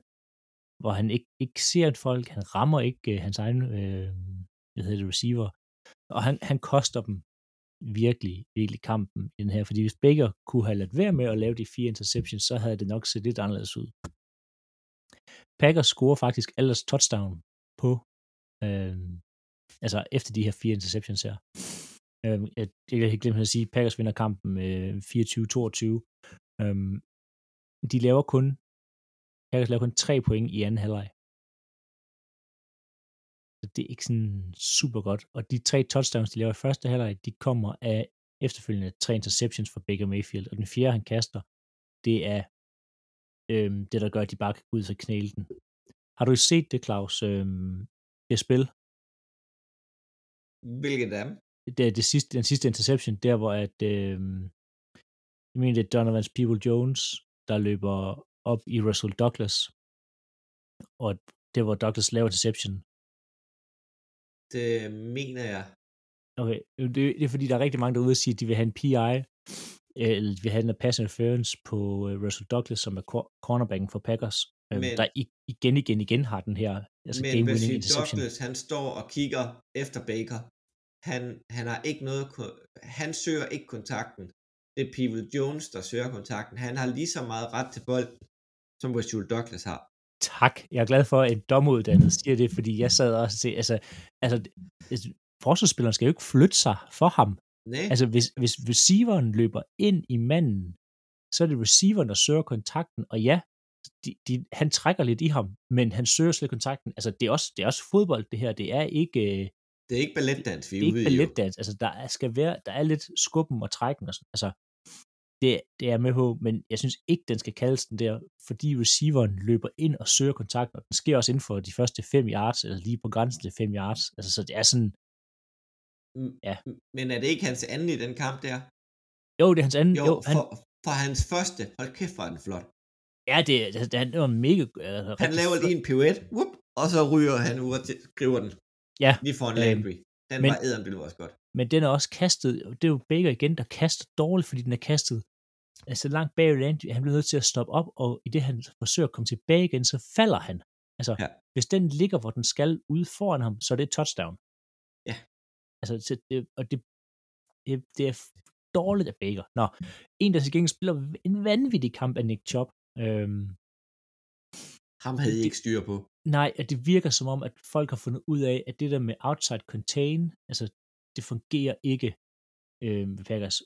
hvor han ikke, ikke ser et folk, han rammer ikke øh, hans egen øh, hvad hedder det, receiver, og han, han koster dem virkelig, virkelig kampen i den her, fordi hvis Baker kunne have ladt være med at lave de fire interceptions, så havde det nok set lidt anderledes ud. Packers scorer faktisk ellers touchdown på, øh, altså efter de her fire interceptions her. Øh, jeg, jeg helt glemme at sige, Packers vinder kampen øh, 24-22. Øh, de laver kun, Packers laver kun tre point i anden halvleg. Så det er ikke sådan super godt. Og de tre touchdowns, de laver i første halvleg, de kommer af efterfølgende tre interceptions for Baker Mayfield. Og den fjerde, han kaster, det er øhm, det, der gør, at de bare kan gå ud og knæle den. Har du set det, Claus, øhm, det spil? Hvilket af dem? Det er det sidste, den sidste interception, der hvor at, øhm, jeg mener, det er Donovan People Jones, der løber op i Russell Douglas, og det var Douglas laver interception. Det mener jeg. Okay, det, det er fordi, der er rigtig mange derude, der siger, at de vil have en PI, eller vi havde en pass interference på uh, Russell Douglas, som er cornerbacken for Packers, øh, men, der igen, igen, igen har den her altså men game winning interception. Douglas, han står og kigger efter Baker. Han, han har ikke noget, han søger ikke kontakten. Det er People Jones, der søger kontakten. Han har lige så meget ret til bolden, som Russell Douglas har. Tak. Jeg er glad for, at en domuddannet siger det, fordi jeg sad også og sagde, altså, altså, forsvarsspilleren skal jo ikke flytte sig for ham. Nej. Altså, hvis, hvis receiveren løber ind i manden, så er det receiveren, der søger kontakten, og ja, de, de, han trækker lidt i ham, men han søger slet kontakten. Altså, det er også, det er også fodbold, det her. Det er ikke... Det er ikke balletdans, vi er, det er ude ikke balletdans. Altså, der er, skal være, der er lidt skubben og trækken og sådan. Altså, det, det er med på, men jeg synes ikke, den skal kaldes den der, fordi receiveren løber ind og søger kontakten, og den sker også inden for de første 5 yards, eller lige på grænsen til 5 yards. Altså, så det er sådan, Ja. Men er det ikke hans anden i den kamp der? Jo, det er hans anden. Jo, jo han... for, for hans første. Hold kæft, hvor er den flot. Ja, det, det, det, det var mega... Altså, han laver lige en pirouette, whoop, og så ryger han ud og skriver den. Ja. Lige for en Landry. Den men, var æderen, det også godt. Men den er også kastet, det er jo Baker igen, der kaster dårligt, fordi den er kastet altså langt bag Landry. Han bliver nødt til at stoppe op, og i det han forsøger at komme tilbage igen, så falder han. Altså, ja. hvis den ligger, hvor den skal ude foran ham, så er det et touchdown. Ja. Altså, det, og det, det, det er dårligt af Baker. Nå, en, der til gengæld spiller en vanvittig kamp af Nick Chubb. Øhm, Ham havde I ikke styr på. Nej, at det virker som om, at folk har fundet ud af, at det der med outside contain, altså, det fungerer ikke øhm, Packers.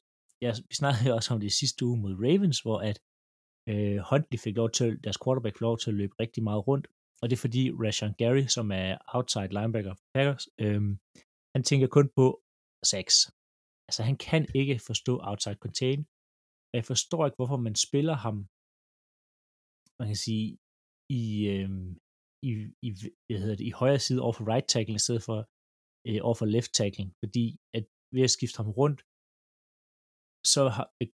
Ja, vi snakkede også om det sidste uge mod Ravens, hvor at øh, Huntley fik lov til, deres quarterback fik lov til at løbe rigtig meget rundt, og det er fordi Rashan Gary, som er outside linebacker for Packers, øh, han tænker kun på sex. Altså, han kan ikke forstå outside contain. Jeg forstår ikke, hvorfor man spiller ham, man kan sige, i, øh, i, i, hvad hedder det, i højre side over for right tackling, i stedet for øh, over for left tackling, fordi at ved at skifte ham rundt, så har øh,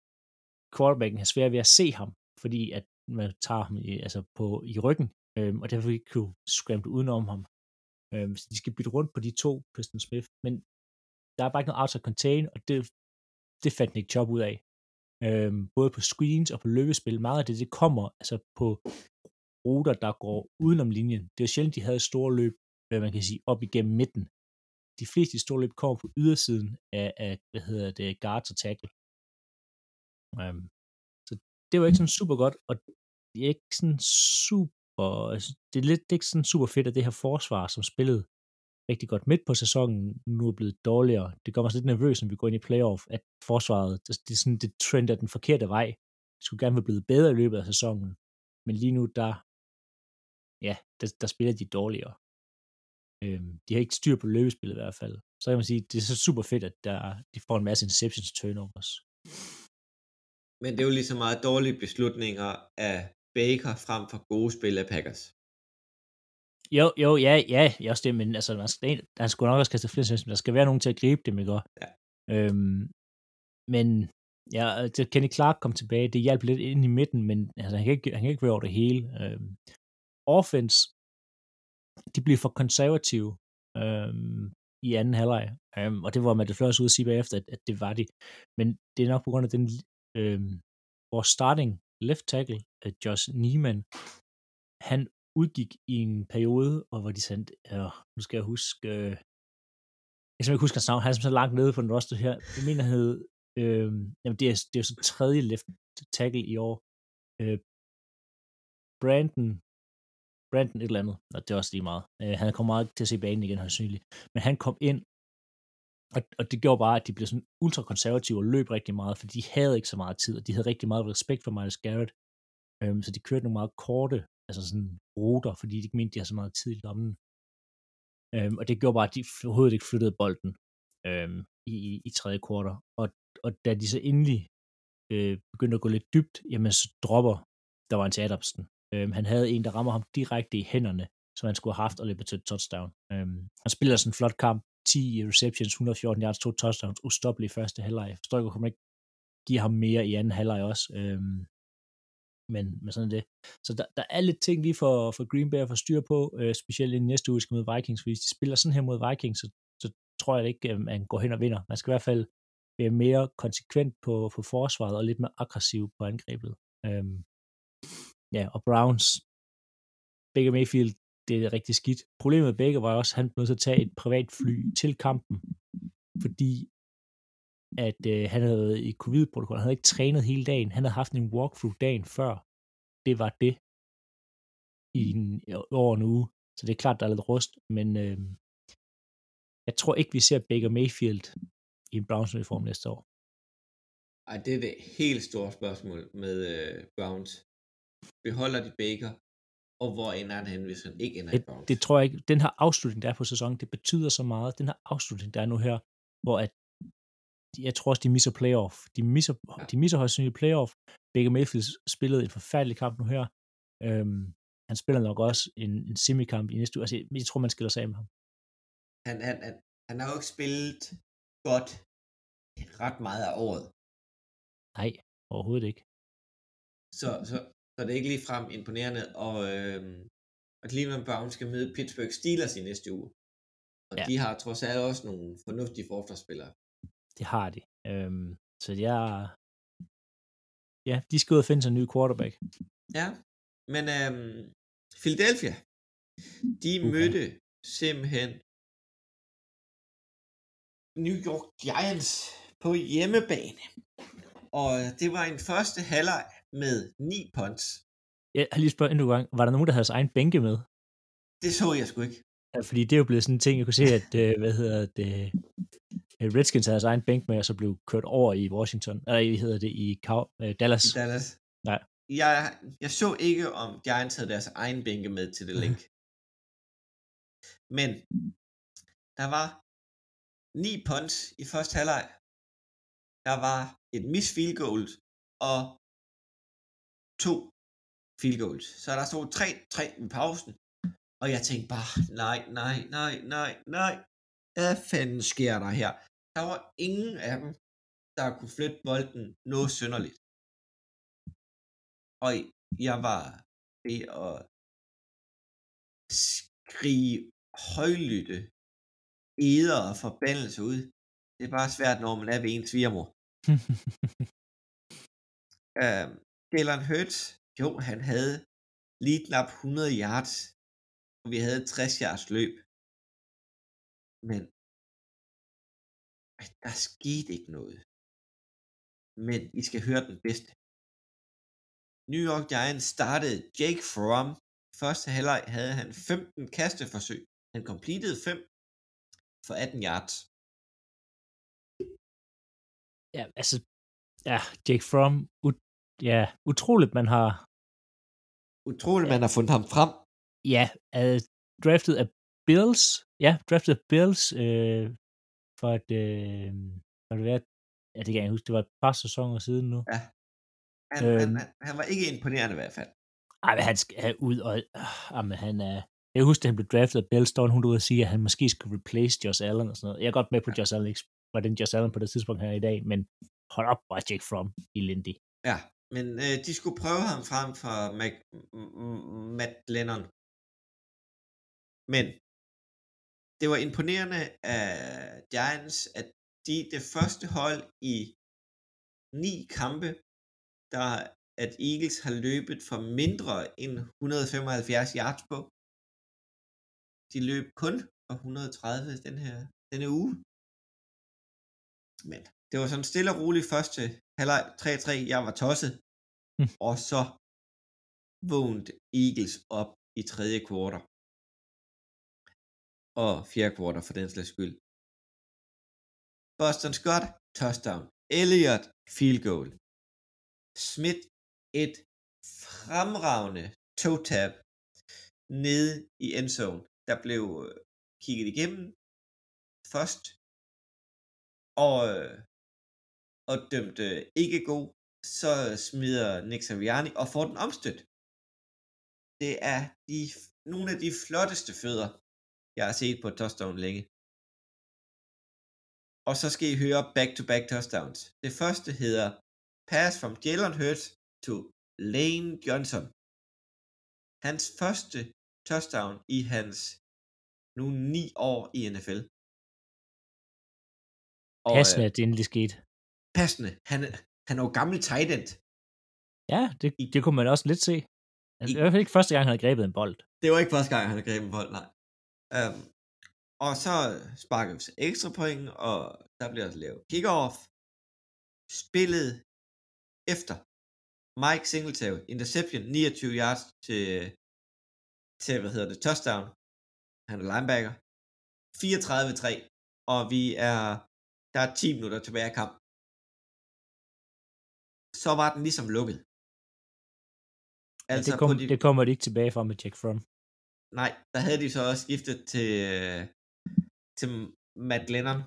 quarterbacken har svært ved at se ham, fordi at man tager ham i, altså på, i ryggen, øh, og derfor ikke kunne scramble udenom ham. Øh, så de skal bytte rundt på de to, Preston Smith, men der er bare ikke noget outside contain, og det, det fandt Nick Chubb ud af. Øh, både på screens og på løbespil. Meget af det, det kommer altså på ruter, der går udenom linjen. Det er sjældent, de havde store løb, hvad man kan sige, op igennem midten. De fleste store løb kommer på ydersiden af, af hvad hedder det, guards og tackle. Um, så det var ikke sådan super godt, og det er ikke sådan super altså, det er lidt det er ikke sådan super fedt, at det her forsvar, som spillede rigtig godt midt på sæsonen, nu er blevet dårligere. Det gør mig lidt nervøs, når vi går ind i playoff, at forsvaret, det, det er sådan, det trender den forkerte vej. Det skulle gerne være blevet bedre i løbet af sæsonen. Men lige nu, der, ja, der, der spiller de dårligere. Øhm, de har ikke styr på løbespillet i hvert fald. Så kan man sige, det er så super fedt, at der, de får en masse interceptions turnovers. Men det er jo lige så meget dårlige beslutninger af Baker frem for gode spil af Packers. Jo, jo, ja, ja, jeg også det, men altså, man skal, han skulle nok også kaste flere interceptions, der skal være nogen til at gribe dem, ikke? Ja. Øhm, men ja, til Kenny Clark kom tilbage, det hjalp lidt ind i midten, men altså, han, kan ikke, han kan ikke være over det hele. Øhm, offense, de bliver for konservative øhm, i anden halvleg, øhm, og det var Matt Flores ude at sige bagefter, at, at det var de. Men det er nok på grund af den, øhm, vores starting left tackle, øh, Josh Neiman, han udgik i en periode, og hvor de sendte, øh, nu skal jeg huske, øh, jeg kan ikke huske hans navn, han er så langt nede på den roster her, jeg mener, han hed, øh, jamen det er, det er så tredje left tackle i år, øh, Brandon, Brandon et eller andet, og det er også lige meget, øh, han kommer meget til at se banen igen, sandsynligt. men han kom ind, og, og det gjorde bare, at de blev sådan ultrakonservative og løb rigtig meget, for de havde ikke så meget tid, og de havde rigtig meget respekt for Miles Garrett, øhm, så de kørte nogle meget korte altså sådan ruter, fordi de ikke mente, de havde så meget tid i lommen. Øhm, og det gjorde bare, at de overhovedet ikke flyttede bolden øhm, i, i, i tredje kvartal. Og, og da de så endelig øh, begyndte at gå lidt dybt, jamen så dropper der var en til Adamsen. Øhm, han havde en, der rammer ham direkte i hænderne, som han skulle have haft og løbet til et touchdown. Øhm, han spiller sådan en flot kamp, 10 receptions, 114 yards, to touchdowns, ustoppelig i første halvleg. Jeg forstår ikke, hvorfor man ikke giver ham mere i anden halvleg også. Øhm, men, men sådan er det. Så der, der er lidt ting lige for, for Green Bay at få styr på, øh, specielt i næste uge skal mod Vikings, fordi hvis de spiller sådan her mod Vikings, så, så tror jeg ikke, øhm, at man går hen og vinder. Man skal i hvert fald være mere konsekvent på, på forsvaret og lidt mere aggressiv på angrebet. Øhm, ja, og Browns, Baker Mayfield, det er rigtig skidt. Problemet med Baker var også, at han blev nødt til at tage et privat fly til kampen, fordi at øh, han havde været i covid-protokol. Han havde ikke trænet hele dagen. Han havde haft en walkthrough dagen før. Det var det i en, over en uge. Så det er klart, der er lidt rust, men øh, jeg tror ikke, vi ser Baker Mayfield i en Browns uniform næste år. Ej, det er det helt store spørgsmål med øh, Browns. Beholder de Baker, og hvor ender han hen, hvis han ikke ender det, i Browns? Det tror jeg ikke. Den her afslutning, der er på sæsonen, det betyder så meget. Den her afslutning, der er nu her, hvor at jeg tror også, de misser playoff. De misser, ja. de misser højst sandsynligt playoff. Baker Mayfield spillede en forfærdelig kamp nu her. Øhm, han spiller nok også en, en semikamp i næste uge. Altså, jeg tror, man skiller sig af med ham. Han, han, han, han har jo ikke spillet godt ret meget af året. Nej, overhovedet ikke. Så, så, så det er ikke lige frem imponerende, og, øhm, og Cleveland Browns skal møde Pittsburgh Steelers i næste uge. Og ja. de har trods alt også nogle fornuftige forsvarsspillere. Det har de. Øhm, så jeg... Ja, de skal ud og finde sig en ny quarterback. Ja, men øhm, Philadelphia, de okay. mødte simpelthen New York Giants på hjemmebane. Og det var en første halvleg med ni punts. Jeg har lige spurgt endnu en gang, var der nogen, der havde sin egen bænke med? Det så jeg sgu ikke. Ja, fordi det er jo blevet sådan en ting, jeg kunne se, at, øh, hvad hedder det, Redskins havde deres egen bænk med, og så blev kørt over i Washington, eller hvad hedder det, i Cow- uh, Dallas. I Dallas. Nej. Jeg, jeg så ikke, om Giants havde deres egen bænke med til det link. Men der var ni punts i første halvleg. Der var et miss field goal og to field goals. Så der stod 3-3 i pausen. Og jeg tænkte bare, nej, nej, nej, nej, nej. Hvad fanden sker der her? Der var ingen af dem, der kunne flytte bolden noget synderligt. Og jeg var ved at skrige højlytte eder og forbandelse ud. Det er bare svært, når man er ved ens svigermor. uh, Jalen Hurts, jo, han havde lige knap 100 yards, og vi havde 60 yards løb. Men der skete ikke noget. Men I skal høre den bedste. New York Giants startede Jake Fromm. Første halvleg havde han 15 kasteforsøg. Han completed 5 for 18 yards. Ja, altså, ja, Jake Fromm, ut, ja, utroligt, man har... Utroligt, ja. man har fundet ham frem. Ja, uh, draftet af Bills. Ja, draftet af Bills øh, for at, øh, for at være, ja, det kan jeg huske, det var et par sæsoner siden nu. Ja. Han, Øhm. han, han, han var ikke imponerende i hvert fald. Ej, men han skal have ud, og øh, men han er, jeg husker, at han blev draftet af Bills, der var hun ude og sige, at han måske skulle replace Josh Allen og sådan noget. Jeg er godt med på, at Josh Allen ikke var den Josh Allen på det tidspunkt her i dag, men hold op, var Jake Fromm i Lindy. Ja, men øh, de skulle prøve ham frem for Mac, Matt Lennon. Men det var imponerende af Giants, at de det første hold i ni kampe, der at Eagles har løbet for mindre end 175 yards på. De løb kun for 130 den her denne uge. Men det var sådan stille og roligt første halvleg 3-3. Jeg var tosset. Mm. Og så vågnede Eagles op i tredje kvartal. Og fjerde kvartal for den slags skyld. Boston Scott, touchdown. Elliot, field goal. Smith, et fremragende toe tap nede i endzone. Der blev øh, kigget igennem først, og, øh, og dømt øh, ikke god, så smider Nick Saviani og får den omstødt. Det er de, nogle af de flotteste fødder, jeg har set på et touchdown længe. Og så skal I høre back-to-back touchdowns. Det første hedder Pass from Jalen Hurts to Lane Johnson. Hans første touchdown i hans nu ni år i NFL. Og, Passende, øh, at det endelig skete. passende. Han, han er jo gammel tight end. Ja, det, det kunne man også lidt se. Altså, I- I hvert fald ikke første gang, han havde grebet en bold. Det var ikke første gang, han har grebet en bold, nej. Um, og så sparker vi til ekstra point, og der bliver også lavet kickoff. Spillet efter Mike Singletary, interception, 29 yards til, til hvad hedder det, touchdown. Han er linebacker. 34-3, og vi er, der er 10 minutter tilbage af kamp. Så var den ligesom lukket. Altså, det, kom, de, det kommer de ikke tilbage fra med Jack Fromm. Nej, der havde de så også skiftet til, til Matt Lennon,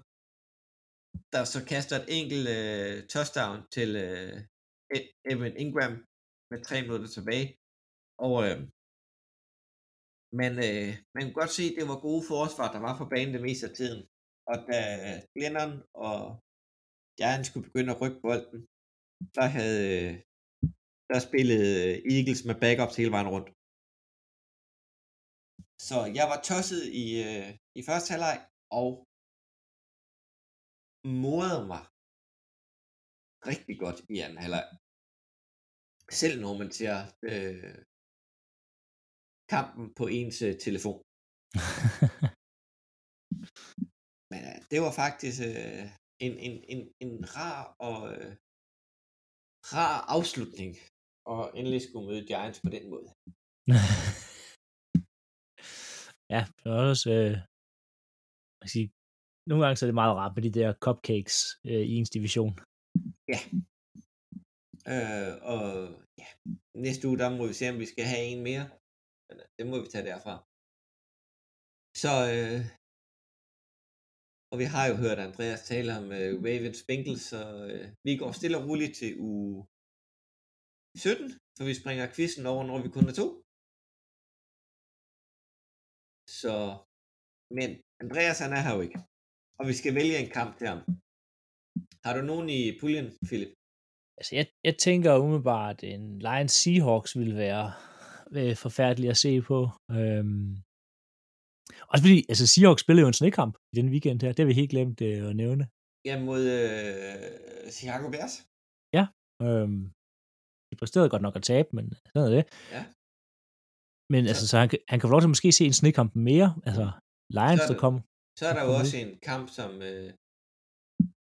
der så kaster et enkelt øh, touchdown til øh, Evan Ingram med tre minutter tilbage. Og øh, men øh, man kunne godt se, at det var gode forsvar, der var på banen det meste af tiden. Og da Lennon og Giants skulle begynde at rykke bolden, der havde øh, der spillede øh, Eagles med backups hele vejen rundt. Så jeg var tosset i, øh, i første halvleg, og modede mig rigtig godt i anden halvleg. Selv når man ser øh, kampen på ens øh, telefon. Men øh, det var faktisk øh, en, en, en, en rar og øh, rar afslutning, og endelig skulle møde Giants på den måde. ja, det var også, øh, man sige, nogle gange så er det meget rart med de der cupcakes øh, i ens division. Øh, og ja, næste uge, der må vi se, om vi skal have en mere. Men øh, det må vi tage derfra. Så, øh, og vi har jo hørt Andreas tale om øh, Ravens Bengals, så øh, vi går stille og roligt til uge 17, for vi springer quizzen over, når vi kun er to. Så, men Andreas han er her jo ikke, og vi skal vælge en kamp til ham. Har du nogen i puljen, Philip? Altså, jeg, jeg tænker umiddelbart, at en Lions Seahawks ville være øh, forfærdelig at se på. Øhm, også fordi, altså Seahawks spillede jo en snekamp i den weekend her. Det har vi helt glemt øh, at nævne. Ja, mod øh, Chicago Bears. Øhm, de præsterede godt nok at tabe, men sådan er det. Ja. Men altså, så han, kan- han kan få lov til måske se en snekamp mere. Altså, Lions, Så er der det- kom. Så er der jo Okay. også en kamp, som... Øh...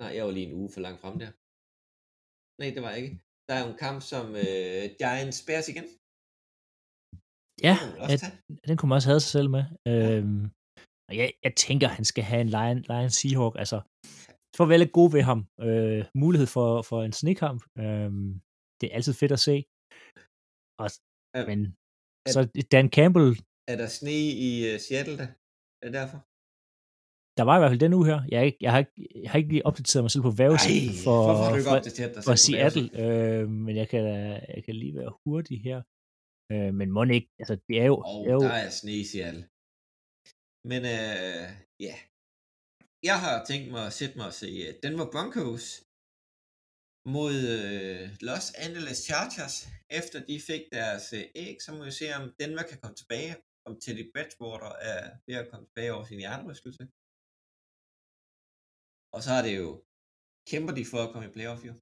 Nej, jeg var lige en uge for langt frem der. Nej, det var jeg ikke. Der er jo en kamp, som øh, Giants Bears igen. Ja, at, den kunne man også have sig selv med. Øhm, og jeg, jeg tænker, han skal have en Lion, Lion Seahawk. Altså, for at være lidt god ved ham. Øh, mulighed for, for en snekamp. Øhm, det er altid fedt at se. Og, Ja. men Ja. så Dan Campbell Er der sne i uh, Seattle da? Er det derfor? Der var i hvert fald den uge her. Jeg, er jeg, har, ikke, jeg har ikke lige opdateret mig selv på vejrudsigten Ej, for, for, for på Seattle, øh, men jeg kan, jeg kan lige være hurtig her. Øh, men må ikke, altså det er jo, Og det er jo der er sne i Seattle. Men øh, ja. Jeg har tænkt mig at sætte mig og se uh, Denver Broncos mod øh, Los Angeles Chargers. Efter de fik deres øh, æg, så må vi se, om Denver kan komme tilbage. Om Teddy Bridgewater er ved at komme tilbage over sin hjernerystelse. Og så er det jo, kæmper de for at komme i playoff jo.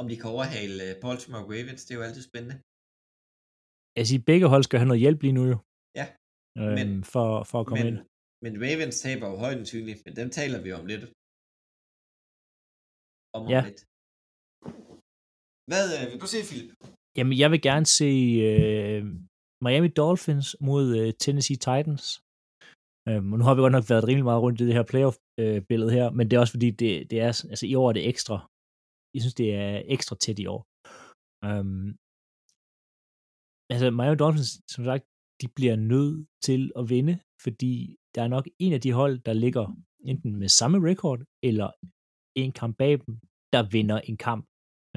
Om de kan overhale øh, Baltimore Ravens, det er jo altid spændende. Jeg siger, begge hold skal have noget hjælp lige nu jo. Ja, Øh, men- for, for at komme men, ind. men Ravens taber jo højden synligt, men dem taler vi om lidt. Om, om Ja. lidt. Hvad øh, vil du se, Philip? Jamen, jeg vil gerne se øh, Miami Dolphins mod øh, Tennessee Titans. Øh, nu har vi godt nok været rimelig meget rundt i det her playoff-billede her, men det er også fordi, det, det er, altså i år er det ekstra. Jeg synes, det er ekstra tæt i år. Um, altså, Miami Dolphins, som sagt, de bliver nødt til at vinde, fordi der er nok en af de hold, der ligger enten med samme record, eller en kamp bag dem, der vinder en kamp.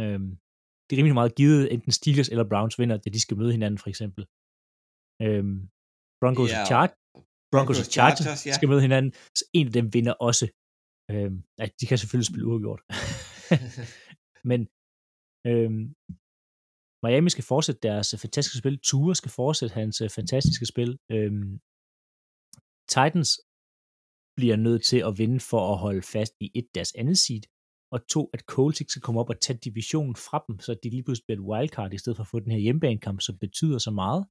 Um, det er rimelig meget givet, enten Steelers eller Browns vinder, da de skal møde hinanden, for eksempel. Um, Broncos Ja, og Chargers, Broncos og Chargers, Chargers, ja. skal møde hinanden, så en af dem vinder også. Øhm, ja, de kan selvfølgelig spille uafgjort. Men øhm, Miami skal fortsætte deres øh, fantastiske spil. Tua skal fortsætte hans øh, fantastiske spil. Øhm, Titans bliver nødt til at vinde for at holde fast i et deres andet seed, og to, at Colts ikke skal komme op og tage divisionen fra dem, så de lige pludselig bliver et wildcard, i stedet for at få den her hjemmebanekamp, som betyder så meget.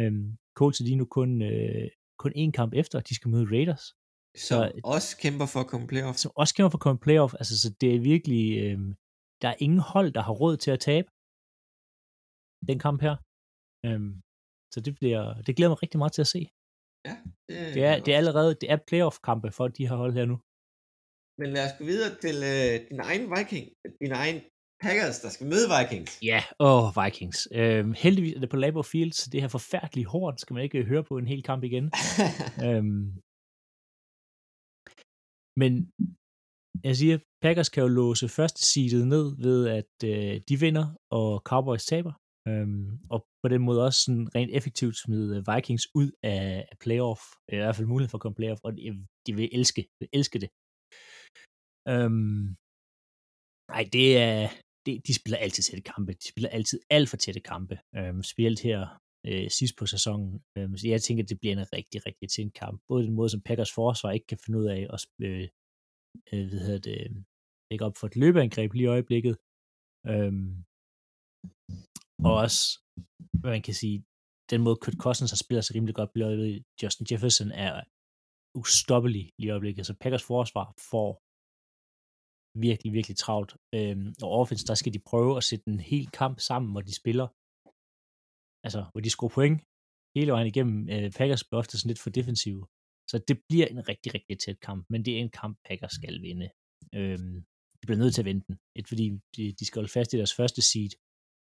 Øhm, Colts er lige nu kun, øh, kun én kamp efter, at de skal møde Raiders, Som Så- også kæmper for at komme playoff. som også kæmper for at komme playoff. Altså, så det er virkelig, øh, der er ingen hold, der har råd til at tabe den kamp her. Øhm, så det bliver, det glæder mig rigtig meget til at se. Ja, det, Det er, det er allerede, det er playoff-kampe for de her hold her nu. Men lad os gå videre til øh, din egen Viking, din egen Packers, der skal møde Vikings. Ja, åh, oh, Vikings. Øhm, heldigvis er det på Lambeau Field, så det her forfærdelige horn skal man ikke høre på en hel kamp igen. øhm, men jeg siger, Packers kan jo låse første seedet ned ved, at øh, de vinder, og Cowboys taber. Øhm, og på den måde også sådan rent effektivt smide øh, Vikings ud af, af playoff. I hvert fald mulighed for at komme playoff, og de, vil elske, vil elske det. Øhm, nej, det er, det, de spiller altid tætte kampe. De spiller altid alt for tætte kampe. Øhm, specielt her øh, sidst på sæsonen. Øhm, så jeg tænker, det bliver en rigtig, rigtig tæt kamp. Både den måde, som Packers forsvar ikke kan finde ud af at øh, øh, hvad hedder det, lægge op for et løbeangreb lige i øjeblikket. Øhm, og også, hvad man kan sige, den måde Kurt Cousins har spillet sig rimelig godt i øjeblikket. Justin Jefferson er ustoppelig lige i øjeblikket. Så Packers forsvar får virkelig, virkelig travlt. Øhm, og offense, der skal de prøve at sætte en hel kamp sammen, hvor de spiller, altså, hvor de scorer point hele vejen igennem. Øh, Packers bliver ofte sådan lidt for defensive. Så det bliver en rigtig, rigtig tæt kamp, men det er en kamp, Packers skal vinde. Øhm, de bliver nødt til at vinde den. Et, fordi de, de skal holde fast i deres første seed,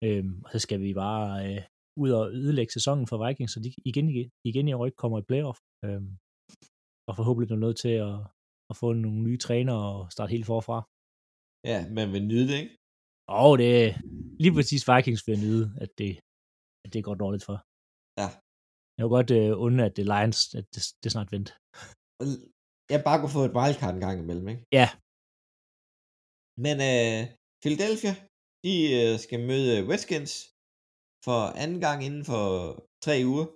øhm, og så skal vi bare øh, ud og ødelægge sæsonen for Vikings, så de igen, igen i år ikke kommer i playoff. Øhm, og forhåbentlig er nødt til at, at få nogle nye træner og starte helt forfra. ja, man vil nyde det, ikke? Og det er lige præcis Vikings vil nyde, at det, at det går dårligt for. Ja. Jeg vil godt øh, undre, at det Lions, at det, det snart vent. Jeg bare kunne få et wildcard en gang imellem, ikke? Ja, Men øh, Philadelphia, de øh, skal møde Redskins for anden gang inden for tre uger.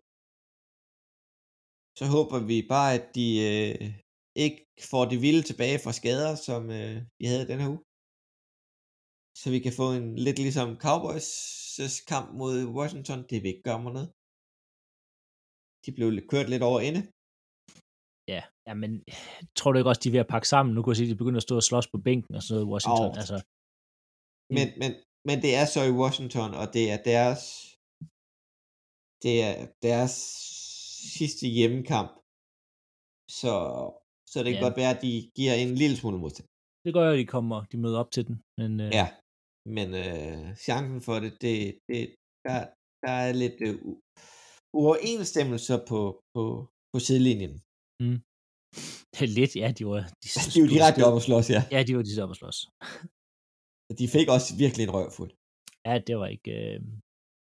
Så håber vi bare, at de øh, ikke får det vilde tilbage fra skader, som øh, de havde den her uge. Så vi kan få en lidt ligesom Cowboys' kamp mod Washington. Det vil ikke gøre mig noget. De blev kørt lidt over ende. ja, ja, men tror du ikke også, de er ved at pakke sammen? Nu kunne jeg sige, at de begynder at stå og slås på bænken og sådan noget i Washington. Åh. Altså, Men, men, men det er så i Washington, og det er deres det er deres sidste hjemmekamp. Så, så det kan Ja. godt være, at de giver en lille smule modstand. det gør jo, at de kommer, de møder op til den. Men, øh, Ja, men øh, chancen for det, det, det der, der er lidt øh, uoverensstemmelser på, på, på sidelinjen. Det er lidt, ja, de var... De, De jo direkte op og slås, ja. Ja, de var de op og slås. De fik også virkelig en røvfuld. Ja, det var ikke, øh,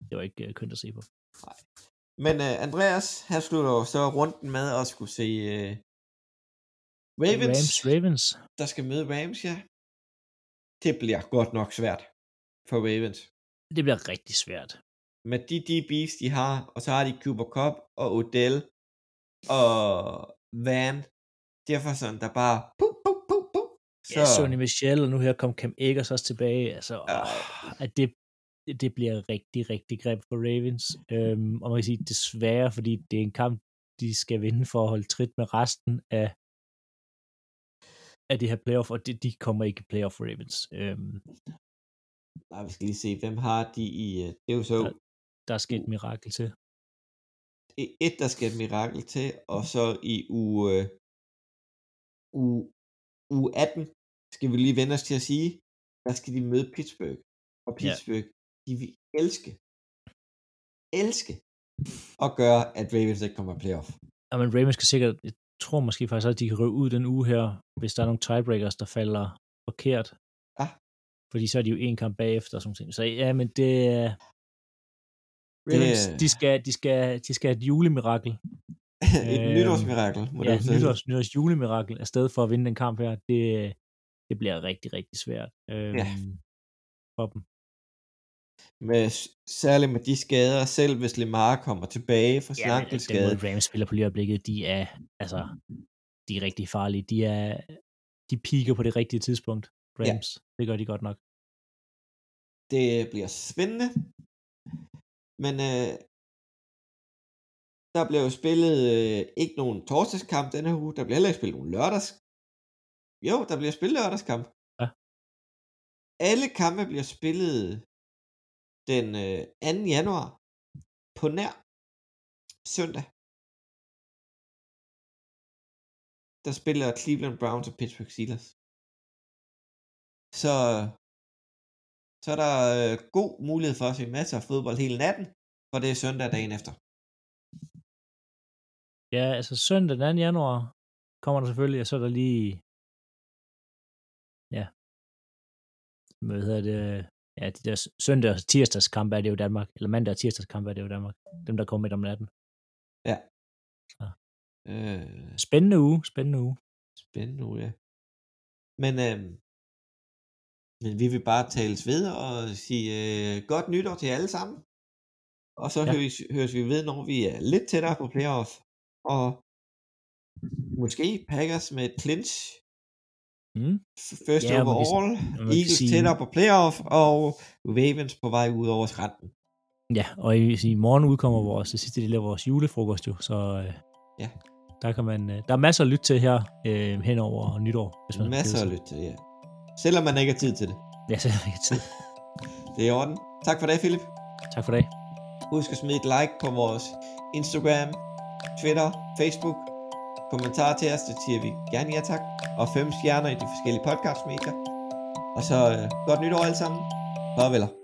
det var ikke øh, kønt at se på. Men uh, Andreas, han slutter jo så runden med at skulle se uh, Ravens, Rams, Ravens. der skal møde Rams, ja. Det bliver godt nok svært for Ravens. Det bliver rigtig svært. Med de DB's, de har, og så har de Cooper Cup og Odell og Van. Sådan, der bare... Så... Ja, Sonny Michel, og nu her kom Cam Akers også tilbage. Altså, åh, at det, det bliver rigtig, rigtig greb for Ravens. Øhm, og man kan sige desværre, fordi det er en kamp, de skal vinde for at holde trit med resten af, af det her playoff, og de, de kommer ikke i playoff for Ravens. Øhm, Nej, vi skal lige se, hvem har de i... øh, Det er jo så Ja. der skal et mirakel til. i et, der skal et mirakel til, og så i uge, øh, uge, uge 18, skal vi lige vende os til at sige, der skal de møde Pittsburgh. Og Pittsburgh, ja. de vil elske, elske at gøre, at Ravens ikke kommer i playoff. Ja, men Ravens skal sikkert, jeg tror måske faktisk også, at de kan røve ud den uge her, hvis der er nogle tiebreakers, der falder forkert. Ja. Fordi så er de jo en kamp bagefter og sådan nogle ting. Så ja, men det. Det, Ravens, de, skal, de, skal, de skal have et julemirakel. et Øhm, nytårsmirakel, må Ja, det nytårs, nytårs julemirakel afsted for at vinde den kamp her. Det, det bliver rigtig, rigtig svært øhm, Ja. for dem. med, særligt med de skader, selv hvis Lemar kommer tilbage fra sin Ja, ankelskade. måde Rams spiller på lige øjeblikket, de er, altså, de er rigtig farlige. De er, de piker på det rigtige tidspunkt, Rams. Ja. Det gør de godt nok. Det bliver spændende. Men øh, der bliver jo spillet øh, ikke nogen torsdagskamp denne her uge. Der bliver heller ikke spillet nogen lørdags. Jo, der bliver spillet lørdagskamp. Ja. Alle kampe bliver spillet den øh, 2. januar på nær søndag. Der spiller Cleveland Browns og Pittsburgh Steelers. Så så er der øh, god mulighed for at se masser af fodbold hele natten, for det er søndag dagen efter. Ja, altså søndag den 2. januar kommer der selvfølgelig, og så er der lige, ja, hvad hedder det, ja, de der søndag og tirsdags kampe er det jo i Danmark, eller mandag og tirsdags kampe er det jo i Danmark, dem der kommer midt om natten. Øh, Spændende uge, spændende uge. spændende nu, ja. Men, øh, men vi vil bare tales ved og sige øh, godt nytår til alle sammen. Og så Ja. ja. høres, høres vi ved, når vi er lidt tættere på playoff. Og måske Packers med et clinch Mm. first Ja, man overall. man Eagles sige- tættere på playoff, og Ravens på vej ud over skrænten. Ja, og i, i morgen udkommer vores det sidste del af vores julefrokost jo, så øh, Ja. der kan man, øh, der er masser at lytte til her øh, hen over nytår. Hvis man Masser at lytte til, ja. Selvom man ikke har tid til det. Ja, er der ikke tid. Det er i orden. Tak for det, Philip. Tak for det. Husk at smide et like på vores Instagram, Twitter, Facebook. Kommentar til os, det siger vi gerne ja tak. Og fem stjerner i de forskellige podcastmedier. Og så øh, godt nytår alle sammen. Farveler.